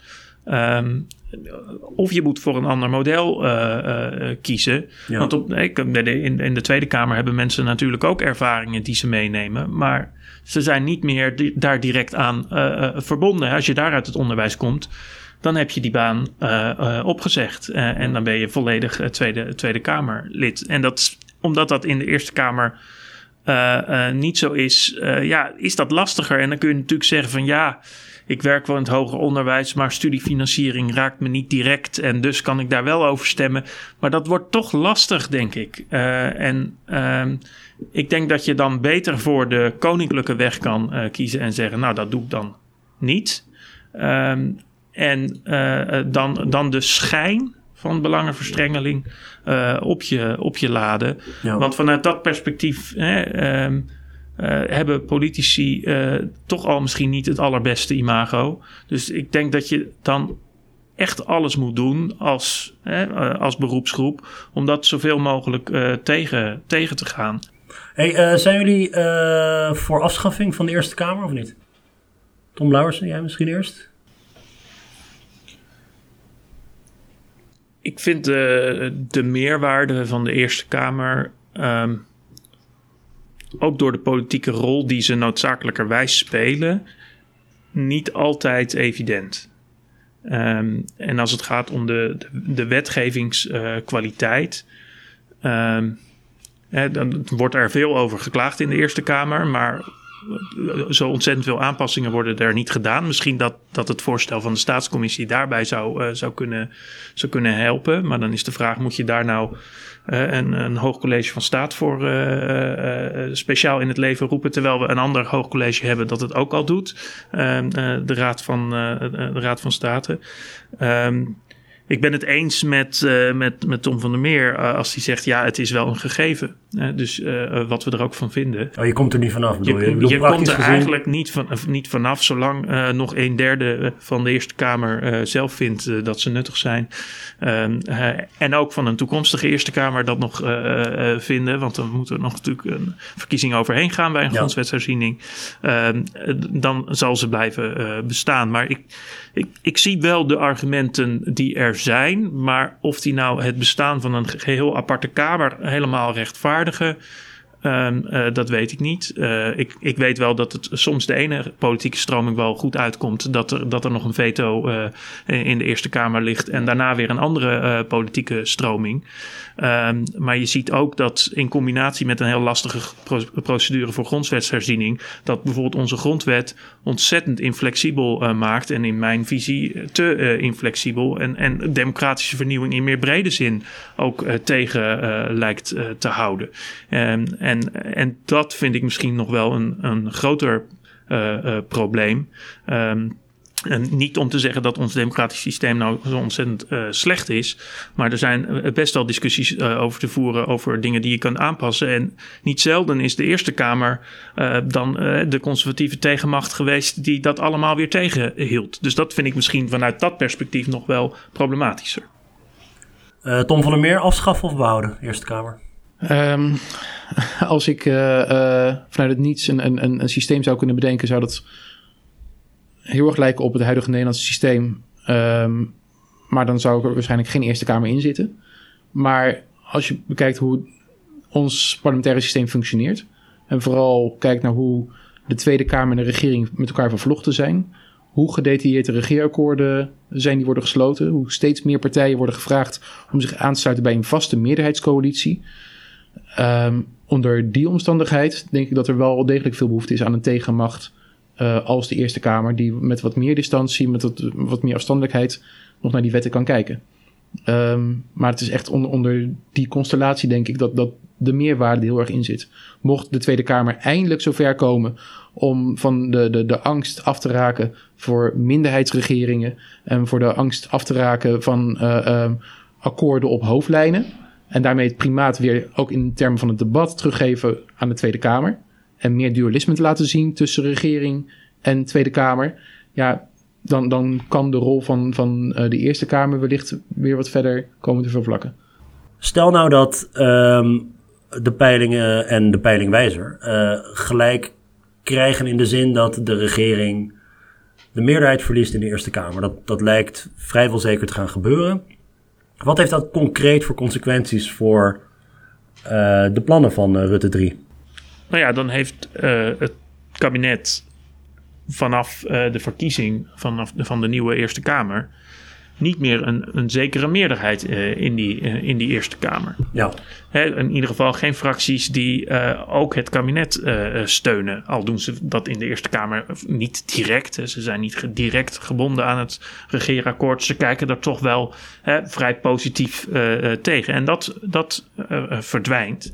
Um, of je moet voor een ander model kiezen. Ja. Want op, in, in de Tweede Kamer hebben mensen natuurlijk ook ervaringen die ze meenemen. Maar ze zijn niet meer daar direct aan verbonden. Als je daar uit het onderwijs komt, dan heb je die baan uh, opgezegd. Uh, en dan ben je volledig Tweede, tweede Kamerlid. En dat, omdat dat in de Eerste Kamer niet zo is, ja, is dat lastiger. En dan kun je natuurlijk zeggen van ja, ik werk wel in het hoger onderwijs, maar studiefinanciering raakt me niet direct. En dus kan ik daar wel over stemmen. Maar dat wordt toch lastig, denk ik. en ehm, ik denk dat je dan beter voor de koninklijke weg kan kiezen en zeggen, nou, dat doe ik dan niet. Um, en uh, dan, dan de schijn van belangenverstrengeling uh, op, je, op je laden. Want vanuit dat perspectief hè, uh, hebben politici toch al misschien niet het allerbeste imago. Dus ik denk dat je dan echt alles moet doen als, als beroepsgroep om dat zoveel mogelijk tegen, tegen te gaan.
Hey, zijn jullie voor afschaffing van de Eerste Kamer of niet? Tom Lauwersen, jij misschien eerst?
Ik vind de, de meerwaarde van de Eerste Kamer. Um, ook door de politieke rol die ze noodzakelijkerwijs spelen. niet altijd evident. Um, en als het gaat om de, de, wetgevingskwaliteit. Um, dan wordt er veel over geklaagd in de Eerste Kamer. Maar zo ontzettend veel aanpassingen worden er niet gedaan. Misschien dat, dat het voorstel van de staatscommissie daarbij zou, uh, zou, kunnen, zou kunnen helpen. Maar dan is de vraag: moet je daar nou uh, een, een hoog college van staat voor uh, speciaal in het leven roepen? Terwijl we een ander hoog college hebben dat het ook al doet. Ehm, de, Raad van, de Raad van State. Um, ik ben het eens met, uh, met, met Tom van der Meer uh, als hij zegt: ja, het is wel een gegeven. Uh, dus wat we er ook van vinden.
Oh, je komt er niet vanaf, bedoel je?
Je, je komt er gezien... eigenlijk niet, van, niet vanaf, zolang nog een derde van de Eerste Kamer zelf vindt dat ze nuttig zijn. Ehm, en ook van een toekomstige Eerste Kamer dat nog vinden. Want dan moet er nog natuurlijk een verkiezing overheen gaan bij een ja. grondwetsherziening. Ehm, dan zal ze blijven bestaan. Maar ik, ik, ik zie wel de argumenten die er zijn. Maar of die nou het bestaan van een geheel aparte kamer helemaal rechtvaardigen. Ehm, eh, dat weet ik niet. Uh, ik, ik weet wel dat het soms de ene politieke stroming wel goed uitkomt. Dat er, dat er nog een veto uh, in de Eerste Kamer ligt. En daarna weer een andere politieke stroming. Um, maar je ziet ook dat in combinatie met een heel lastige pro procedure voor grondwetsherziening. dat bijvoorbeeld onze grondwet ontzettend inflexibel maakt. En in mijn visie te inflexibel. En, en democratische vernieuwing in meer brede zin ook tegen lijkt te houden. Um, en, en dat vind ik misschien nog wel een, een groter uh, uh, probleem. Um, en niet om te zeggen dat ons democratisch systeem nou zo ontzettend uh, slecht is. Maar er zijn best wel discussies over te voeren over dingen die je kan aanpassen. En niet zelden is de Eerste Kamer dan de conservatieve tegenmacht geweest die dat allemaal weer tegenhield. Dus dat vind ik misschien vanuit dat perspectief nog wel problematischer.
Tom van der Meer, afschaffen of behouden, Eerste Kamer?
Um, als ik uh, uh, vanuit het niets een, een, een systeem zou kunnen bedenken, zou dat heel erg lijken op het huidige Nederlandse systeem. Um, maar dan zou er waarschijnlijk geen Eerste Kamer in zitten. Maar als je bekijkt hoe ons parlementaire systeem functioneert. En vooral kijkt naar hoe de Tweede Kamer en de regering met elkaar vervlochten zijn. Hoe gedetailleerd de regeerakkoorden zijn die worden gesloten. Hoe steeds meer partijen worden gevraagd om zich aan te sluiten bij een vaste meerderheidscoalitie. Um, onder die omstandigheid denk ik dat er wel degelijk veel behoefte is aan een tegenmacht uh, als de Eerste Kamer, die met wat meer distantie, met wat, meer afstandelijkheid nog naar die wetten kan kijken. Um, maar het is echt onder, die constellatie, denk ik, dat, dat de meerwaarde heel erg in zit. Mocht de Tweede Kamer eindelijk zover komen om van de, de, de angst af te raken voor minderheidsregeringen en voor de angst af te raken van uh, um, akkoorden op hoofdlijnen en daarmee het primaat weer ook in termen van het debat teruggeven aan de Tweede Kamer. En meer dualisme te laten zien tussen regering en Tweede Kamer. Ja, dan, dan kan de rol van, van uh, de Eerste Kamer wellicht weer wat verder komen te vervlakken.
Stel nou dat um, de peilingen en de peilingwijzer uh, gelijk krijgen in de zin dat de regering de meerderheid verliest in de Eerste Kamer. Dat, dat lijkt vrijwel zeker te gaan gebeuren. Wat heeft dat concreet voor consequenties voor uh, de plannen van uh, Rutte 3?
Nou ja, dan heeft uh, het kabinet vanaf de verkiezing vanaf van de nieuwe Eerste Kamer niet meer een, een zekere meerderheid uh, in, die, uh, in die Eerste Kamer.
Ja.
Hè, in ieder geval geen fracties die uh, ook het kabinet steunen. Al doen ze dat in de Eerste Kamer niet direct. Hè. Ze zijn niet direct gebonden aan het regeerakkoord. Ze kijken er toch wel hè, vrij positief tegen. En dat, dat verdwijnt.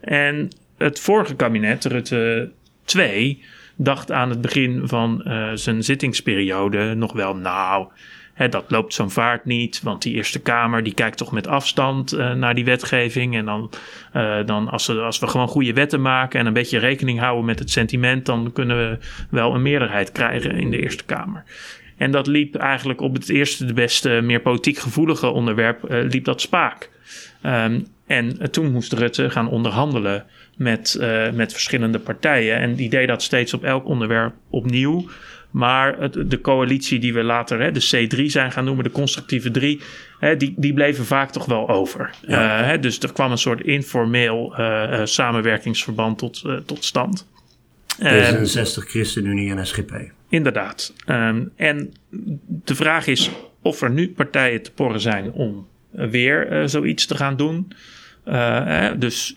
En het vorige kabinet, Rutte 2, dacht aan het begin van zijn zittingsperiode nog wel... nou dat loopt zo'n vaart niet, want die Eerste Kamer die kijkt toch met afstand uh, naar die wetgeving. En dan, uh, dan als, we, als we gewoon goede wetten maken en een beetje rekening houden met het sentiment, dan kunnen we wel een meerderheid krijgen in de Eerste Kamer. En dat liep eigenlijk op het eerste, de beste, meer politiek gevoelige onderwerp, uh, liep dat spaak. Um, en toen moest Rutte gaan onderhandelen met, met verschillende partijen. En die deed dat steeds op elk onderwerp opnieuw. Maar het, de coalitie die we later hè, de C3 zijn gaan noemen, de constructieve drie, hè, die, die bleven vaak toch wel over. Ja. Uh, hè, dus er kwam een soort informeel uh, uh, samenwerkingsverband tot, tot stand.
D66, ChristenUnie en SGP.
Inderdaad. Um, en de vraag is of er nu partijen te porren zijn om weer zoiets te gaan doen. dus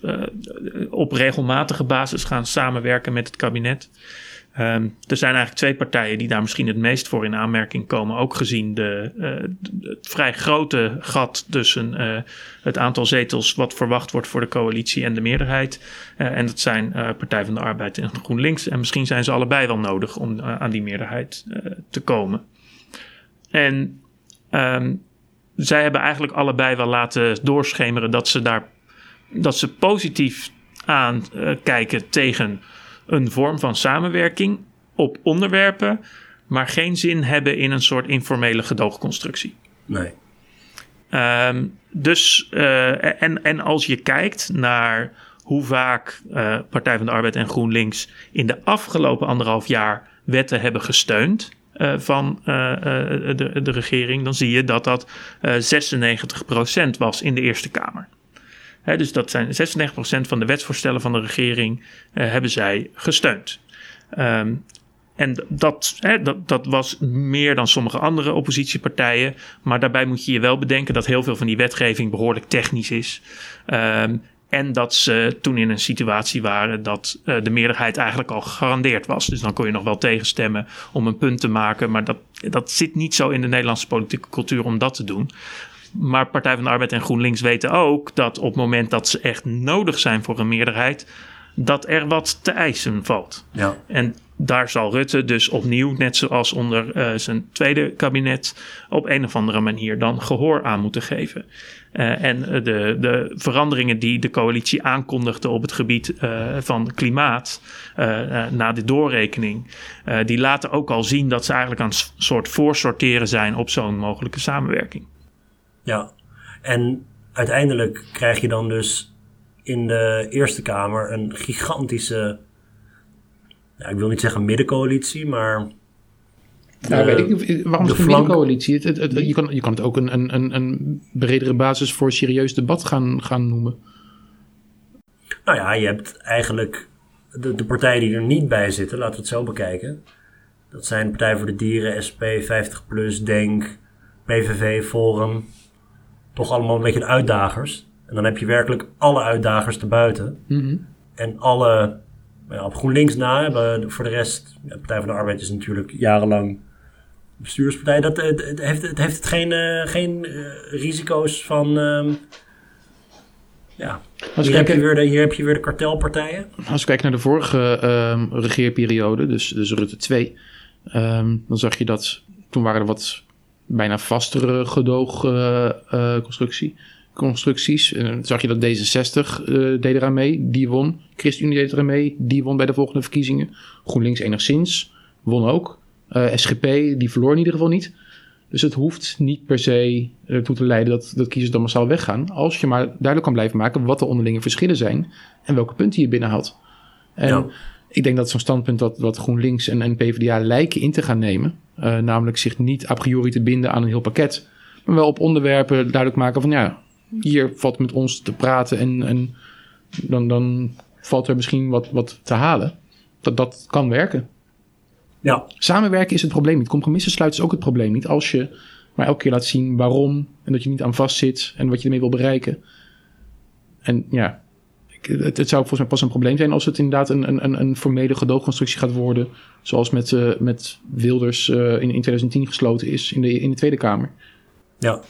op regelmatige basis gaan samenwerken met het kabinet. Um, er zijn eigenlijk twee partijen die daar misschien het meest voor in aanmerking komen. Ook gezien de, uh, het vrij grote gat tussen uh, het aantal zetels wat verwacht wordt voor de coalitie en de meerderheid. Uh, en dat zijn Partij van de Arbeid en GroenLinks. En misschien zijn ze allebei wel nodig om aan die meerderheid te komen. En um, zij hebben eigenlijk allebei wel laten doorschemeren dat ze daar dat ze positief aan kijken tegen een vorm van samenwerking op onderwerpen, maar geen zin hebben in een soort informele gedoogconstructie.
Nee.
Um, dus, uh, en, en als je kijkt naar hoe vaak uh, Partij van de Arbeid en GroenLinks in de afgelopen anderhalf jaar wetten hebben gesteund. Uh, van de, de regering, dan zie je dat dat 96% was in de Eerste Kamer. Dus dat zijn 36% van de wetsvoorstellen van de regering hebben zij gesteund. Ehm, en dat, dat, dat was meer dan sommige andere oppositiepartijen. Maar daarbij moet je je wel bedenken dat heel veel van die wetgeving behoorlijk technisch is. Um, en dat ze toen in een situatie waren dat uh, de meerderheid eigenlijk al gegarandeerd was. Dus dan kon je nog wel tegenstemmen om een punt te maken. Maar dat, dat zit niet zo in de Nederlandse politieke cultuur om dat te doen. Maar Partij van de Arbeid en GroenLinks weten ook dat op het moment dat ze echt nodig zijn voor een meerderheid, dat er wat te eisen valt. Ja. En daar zal Rutte dus opnieuw, net zoals onder uh, zijn tweede kabinet, op een of andere manier dan gehoor aan moeten geven. Uh, en de, de veranderingen die de coalitie aankondigde op het gebied uh, van klimaat na de doorrekening, die laten ook al zien dat ze eigenlijk aan een soort voorsorteren zijn op zo'n mogelijke samenwerking.
Ja, en uiteindelijk krijg je dan dus in de Eerste Kamer een gigantische ja, ik wil niet zeggen middencoalitie, maar.
Nou, weet ik, waarom is een het, je, kan, je kan het ook een, een, een bredere basis voor serieus debat gaan, gaan noemen.
Nou ja, je hebt eigenlijk de, de partijen die er niet bij zitten, laten we het zo bekijken. Dat zijn Partij voor de Dieren, SP, 50PLUS, DENK, PVV, Forum. Toch allemaal een beetje de uitdagers. En dan heb je werkelijk alle uitdagers te buiten. Mm En alle op GroenLinks na hebben. Voor de rest, de Partij van de Arbeid is natuurlijk jarenlang bestuurspartij. Dat, het, het heeft, het heeft het geen, uh, geen uh, risico's van. Um, ja, hier, heb je weer de, hier heb je weer de kartelpartijen.
Als we kijken naar de vorige um, regeerperiode, dus, dus Rutte 2, um, ehm, dan zag je dat toen waren er wat bijna vastere gedoogconstructie. Uh, constructies. En dan zag je dat D66 uh, deed eraan mee, die won. ChristenUnie deed eraan mee, die won bij de volgende verkiezingen. GroenLinks enigszins, won ook. Eh, SGP, die verloor in ieder geval niet. Dus het hoeft niet per se ertoe te leiden dat, dat kiezers dan massaal weggaan. Als je maar duidelijk kan blijven maken wat de onderlinge verschillen zijn en welke punten je binnenhaalt. En ja. ik denk dat zo'n standpunt dat, wat GroenLinks en, en PvdA lijken in te gaan nemen, uh, namelijk zich niet a priori te binden aan een heel pakket, maar wel op onderwerpen duidelijk maken van ja, hier valt met ons te praten en, en dan, dan valt er misschien wat, wat te halen. Dat, dat kan werken. Ja. Samenwerken is het probleem niet. Compromissen sluiten is ook het probleem niet. Als je maar elke keer laat zien waarom en dat je niet aan vast zit en wat je ermee wil bereiken. En ja, het, het, zou volgens mij pas een probleem zijn als het inderdaad een, een, een formele gedoogconstructie gaat worden. Zoals met, uh, met Wilders uh, in, in 2010 gesloten is in de, in de Tweede Kamer.
Ja,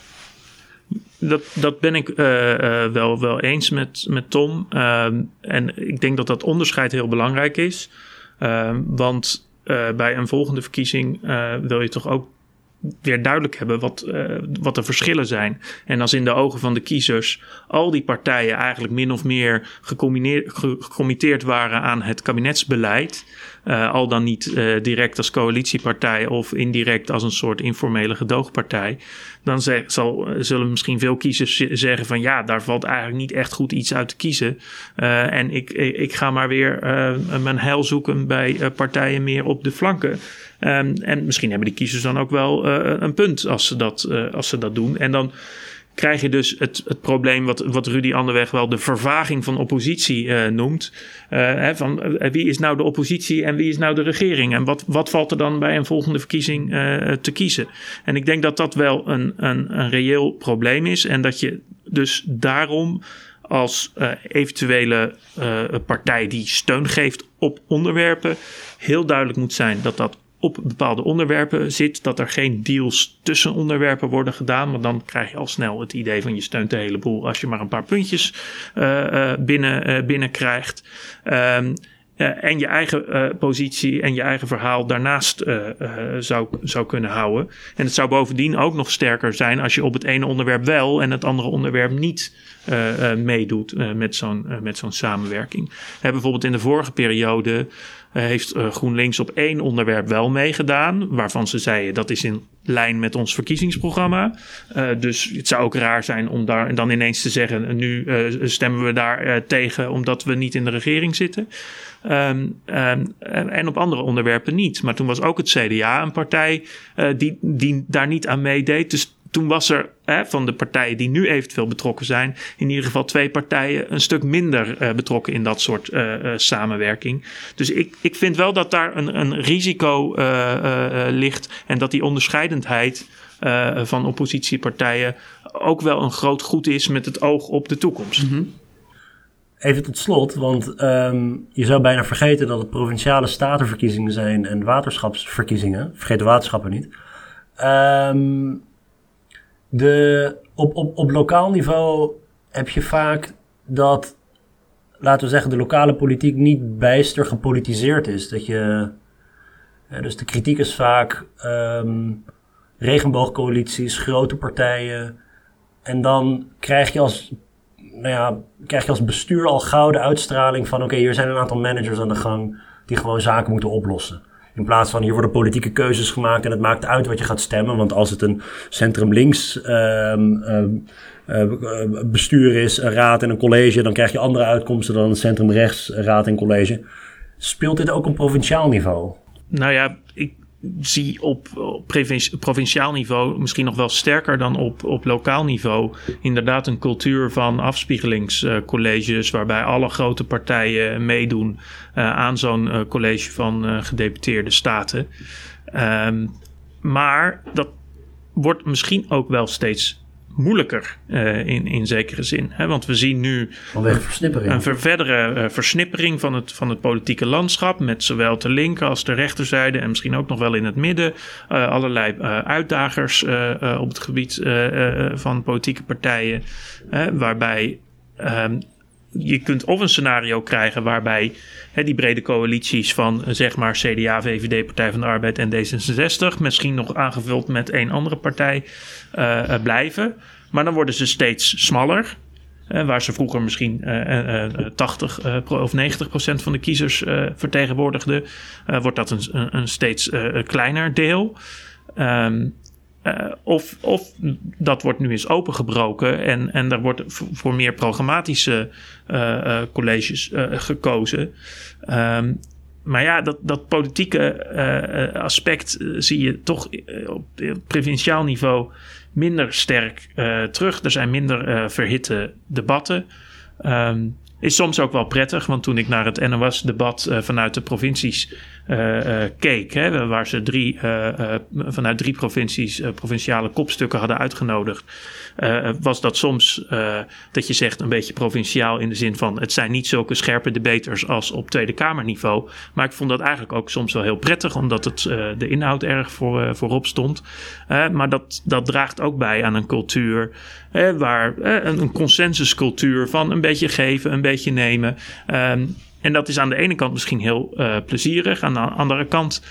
dat, dat ben ik uh, uh, wel, wel eens met, met Tom. Uh, en ik denk dat dat onderscheid heel belangrijk is. Ehm, want uh, bij een volgende verkiezing wil je toch ook weer duidelijk hebben wat, wat de verschillen zijn. En als in de ogen van de kiezers al die partijen eigenlijk min of meer gecommitteerd waren aan het kabinetsbeleid. Uh, al dan niet uh, direct als coalitiepartij of indirect als een soort informele gedoogpartij. Dan zal, zullen misschien veel kiezers zeggen van ja, daar valt eigenlijk niet echt goed iets uit te kiezen. En ik, ik ga maar weer mijn heil zoeken bij partijen meer op de flanken. Um, en misschien hebben die kiezers dan ook wel een punt als ze dat, als ze dat doen. En dan krijg je dus het, het probleem wat, wat Rudy Anderweg wel de vervaging van oppositie uh, noemt. Hè, van wie is nou de oppositie en wie is nou de regering? En wat, wat valt er dan bij een volgende verkiezing te kiezen? En ik denk dat dat wel een, een, een reëel probleem is. En dat je dus daarom als eventuele partij die steun geeft op onderwerpen heel duidelijk moet zijn dat dat op bepaalde onderwerpen zit, dat er geen deals tussen onderwerpen worden gedaan. Want dan krijg je al snel het idee van je steunt de hele boel als je maar een paar puntjes uh, binnen, uh, binnenkrijgt. Um, en je eigen uh, positie en je eigen verhaal daarnaast uh, zou, zou kunnen houden. En het zou bovendien ook nog sterker zijn als je op het ene onderwerp wel en het andere onderwerp niet meedoet met zo'n met zo'n samenwerking. Bijvoorbeeld in de vorige periode eh, heeft eh, GroenLinks op één onderwerp wel meegedaan. Waarvan ze zeiden dat is in lijn met ons verkiezingsprogramma. Dus het zou ook raar zijn om daar dan ineens te zeggen: nu stemmen we daar tegen omdat we niet in de regering zitten. Um, en op andere onderwerpen niet. Maar toen was ook het CDA een partij die, die daar niet aan meedeed. Dus toen was er hè, van de partijen die nu eventueel betrokken zijn, in ieder geval twee partijen een stuk minder uh, betrokken in dat soort uh, samenwerking. Dus ik, ik vind wel dat daar een, een risico ligt en dat die onderscheidendheid van oppositiepartijen ook wel een groot goed is met het oog op de toekomst.
Mm. Even tot slot, want um, je zou bijna vergeten dat het provinciale statenverkiezingen zijn en waterschapsverkiezingen. Vergeet de waterschappen niet. Um, de, op, op, op lokaal niveau heb je vaak dat, laten we zeggen, de lokale politiek niet bijster gepolitiseerd is. Dat je, ja, dus de kritiek is vaak um, regenboogcoalities, grote partijen. En dan krijg je als, nou ja, krijg je als bestuur al gauw de uitstraling van: oké, hier zijn een aantal managers aan de gang die gewoon zaken moeten oplossen. In plaats van hier worden politieke keuzes gemaakt en het maakt uit wat je gaat stemmen. Want als het een centrum-links um, uh, bestuur is, een raad en een college, dan krijg je andere uitkomsten dan een centrum-rechts raad en college. Speelt dit ook op provinciaal niveau?
Nou ja, ik zie op, provinciaal niveau misschien nog wel sterker dan op, op lokaal niveau inderdaad een cultuur van afspiegelingscolleges waarbij alle grote partijen meedoen uh, aan zo'n uh, college van gedeputeerde staten. Um, maar dat wordt misschien ook wel steeds moeilijker uh, in, in zekere zin. Hè? Want we zien nu
versnippering.
een verdere uh, versnippering van het, van het politieke landschap. Met zowel de linker als de rechterzijde en misschien ook nog wel in het midden. Uh, allerlei uitdagers op het gebied van politieke partijen. waarbij ehm, je kunt of een scenario krijgen waarbij hè, die brede coalities van zeg maar CDA, VVD, Partij van de Arbeid en D66, misschien nog aangevuld met één andere partij, uh, blijven. Maar dan worden ze steeds smaller. Waar ze vroeger misschien uh, 80 of 90 procent van de kiezers vertegenwoordigden, wordt dat een, een steeds kleiner deel. Um, uh, of, of dat wordt nu eens opengebroken en, en er wordt voor meer programmatische uh, uh, colleges gekozen. Um, maar ja, dat, dat politieke aspect zie je toch op provinciaal niveau minder sterk terug. Er zijn minder verhitte debatten. Um, is soms ook wel prettig, want toen ik naar het NOS-debat vanuit de provincies keek. Hè, waar ze drie, uh, vanuit drie provincies provinciale kopstukken hadden uitgenodigd. was dat soms dat je zegt een beetje provinciaal in de zin van het zijn niet zulke scherpe debaters als op Tweede Kamerniveau. Maar ik vond dat eigenlijk ook soms wel heel prettig, omdat het de inhoud erg voor, voorop stond. maar dat, dat draagt ook bij aan een cultuur waar een consensuscultuur van een beetje geven, een beetje nemen. Ehm, en dat is aan de ene kant misschien heel uh, plezierig. Aan de andere kant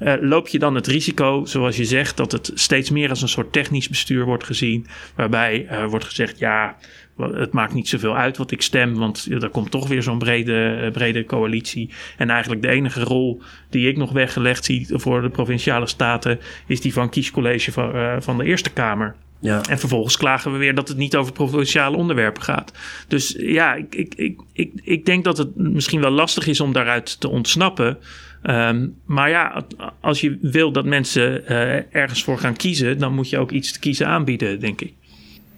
uh, loop je dan het risico, zoals je zegt, dat het steeds meer als een soort technisch bestuur wordt gezien. Waarbij uh, wordt gezegd, ja, het maakt niet zoveel uit wat ik stem, want er komt toch weer zo'n brede, brede coalitie. En eigenlijk de enige rol die ik nog weggelegd zie voor de provinciale staten is die van kiescollege van, van de Eerste Kamer. Ja. En vervolgens klagen we weer dat het niet over provinciale onderwerpen gaat. Dus ja, ik, ik, ik, ik, ik denk dat het misschien wel lastig is om daaruit te ontsnappen. Um, maar ja, als je wil dat mensen uh, ergens voor gaan kiezen, dan moet je ook iets te kiezen aanbieden, denk ik.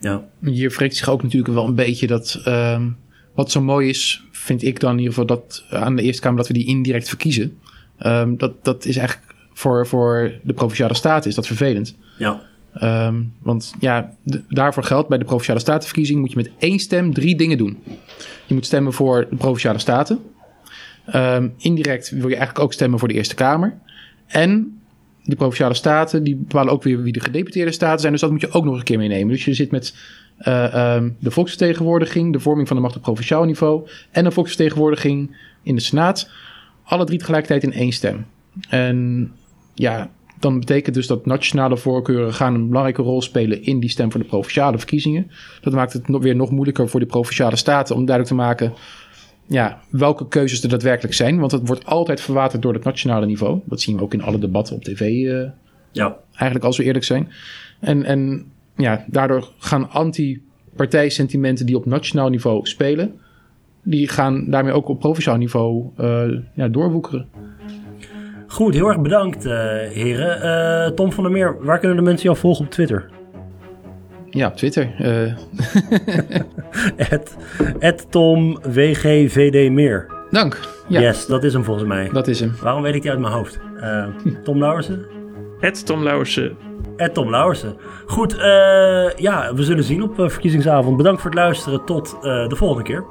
Ja. Hier wreekt zich ook natuurlijk wel een beetje dat. Um, wat zo mooi is, vind ik dan in ieder geval dat aan de Eerste Kamer dat we die indirect verkiezen. Um, dat, dat is eigenlijk voor, voor de provinciale staten is dat vervelend.
Ja.
Um, want ja, daarvoor geldt bij de provinciale statenverkiezing moet je met één stem drie dingen doen. Je moet stemmen voor de provinciale staten. Um, indirect wil je eigenlijk ook stemmen voor de Eerste Kamer. En de provinciale staten die bepalen ook weer wie de gedeputeerde staten zijn. Dus dat moet je ook nog een keer meenemen. Dus je zit met uh, um, de volksvertegenwoordiging, de vorming van de macht op provinciaal niveau en de volksvertegenwoordiging in de Senaat. Alle drie tegelijkertijd in één stem. En ja, dan betekent dus dat nationale voorkeuren gaan een belangrijke rol spelen in die stem voor de provinciale verkiezingen. Dat maakt het weer nog moeilijker voor de provinciale staten om duidelijk te maken ja, welke keuzes er daadwerkelijk zijn. Want het wordt altijd verwaterd door het nationale niveau. Dat zien we ook in alle debatten op tv. Uh, ja. Eigenlijk als we eerlijk zijn. En, en ja, daardoor gaan anti-partijsentimenten die op nationaal niveau spelen, die gaan daarmee ook op provinciaal niveau uh, ja, doorwoekeren.
Goed, heel erg bedankt, uh, heren. Uh, Tom van der Meer, waar kunnen de mensen jou volgen op Twitter?
Ja, op Twitter. Uh.
Tom WGVD meer.
Dank.
Ja. Yes, dat is hem volgens mij.
Dat is hem.
Waarom weet ik die uit mijn hoofd? Uh, Tom Lauwersen?
Het Tom Lauwersen.
Het Tom Lauwersen. Goed, uh, ja, we zullen zien op verkiezingsavond. Bedankt voor het luisteren. Tot de volgende keer.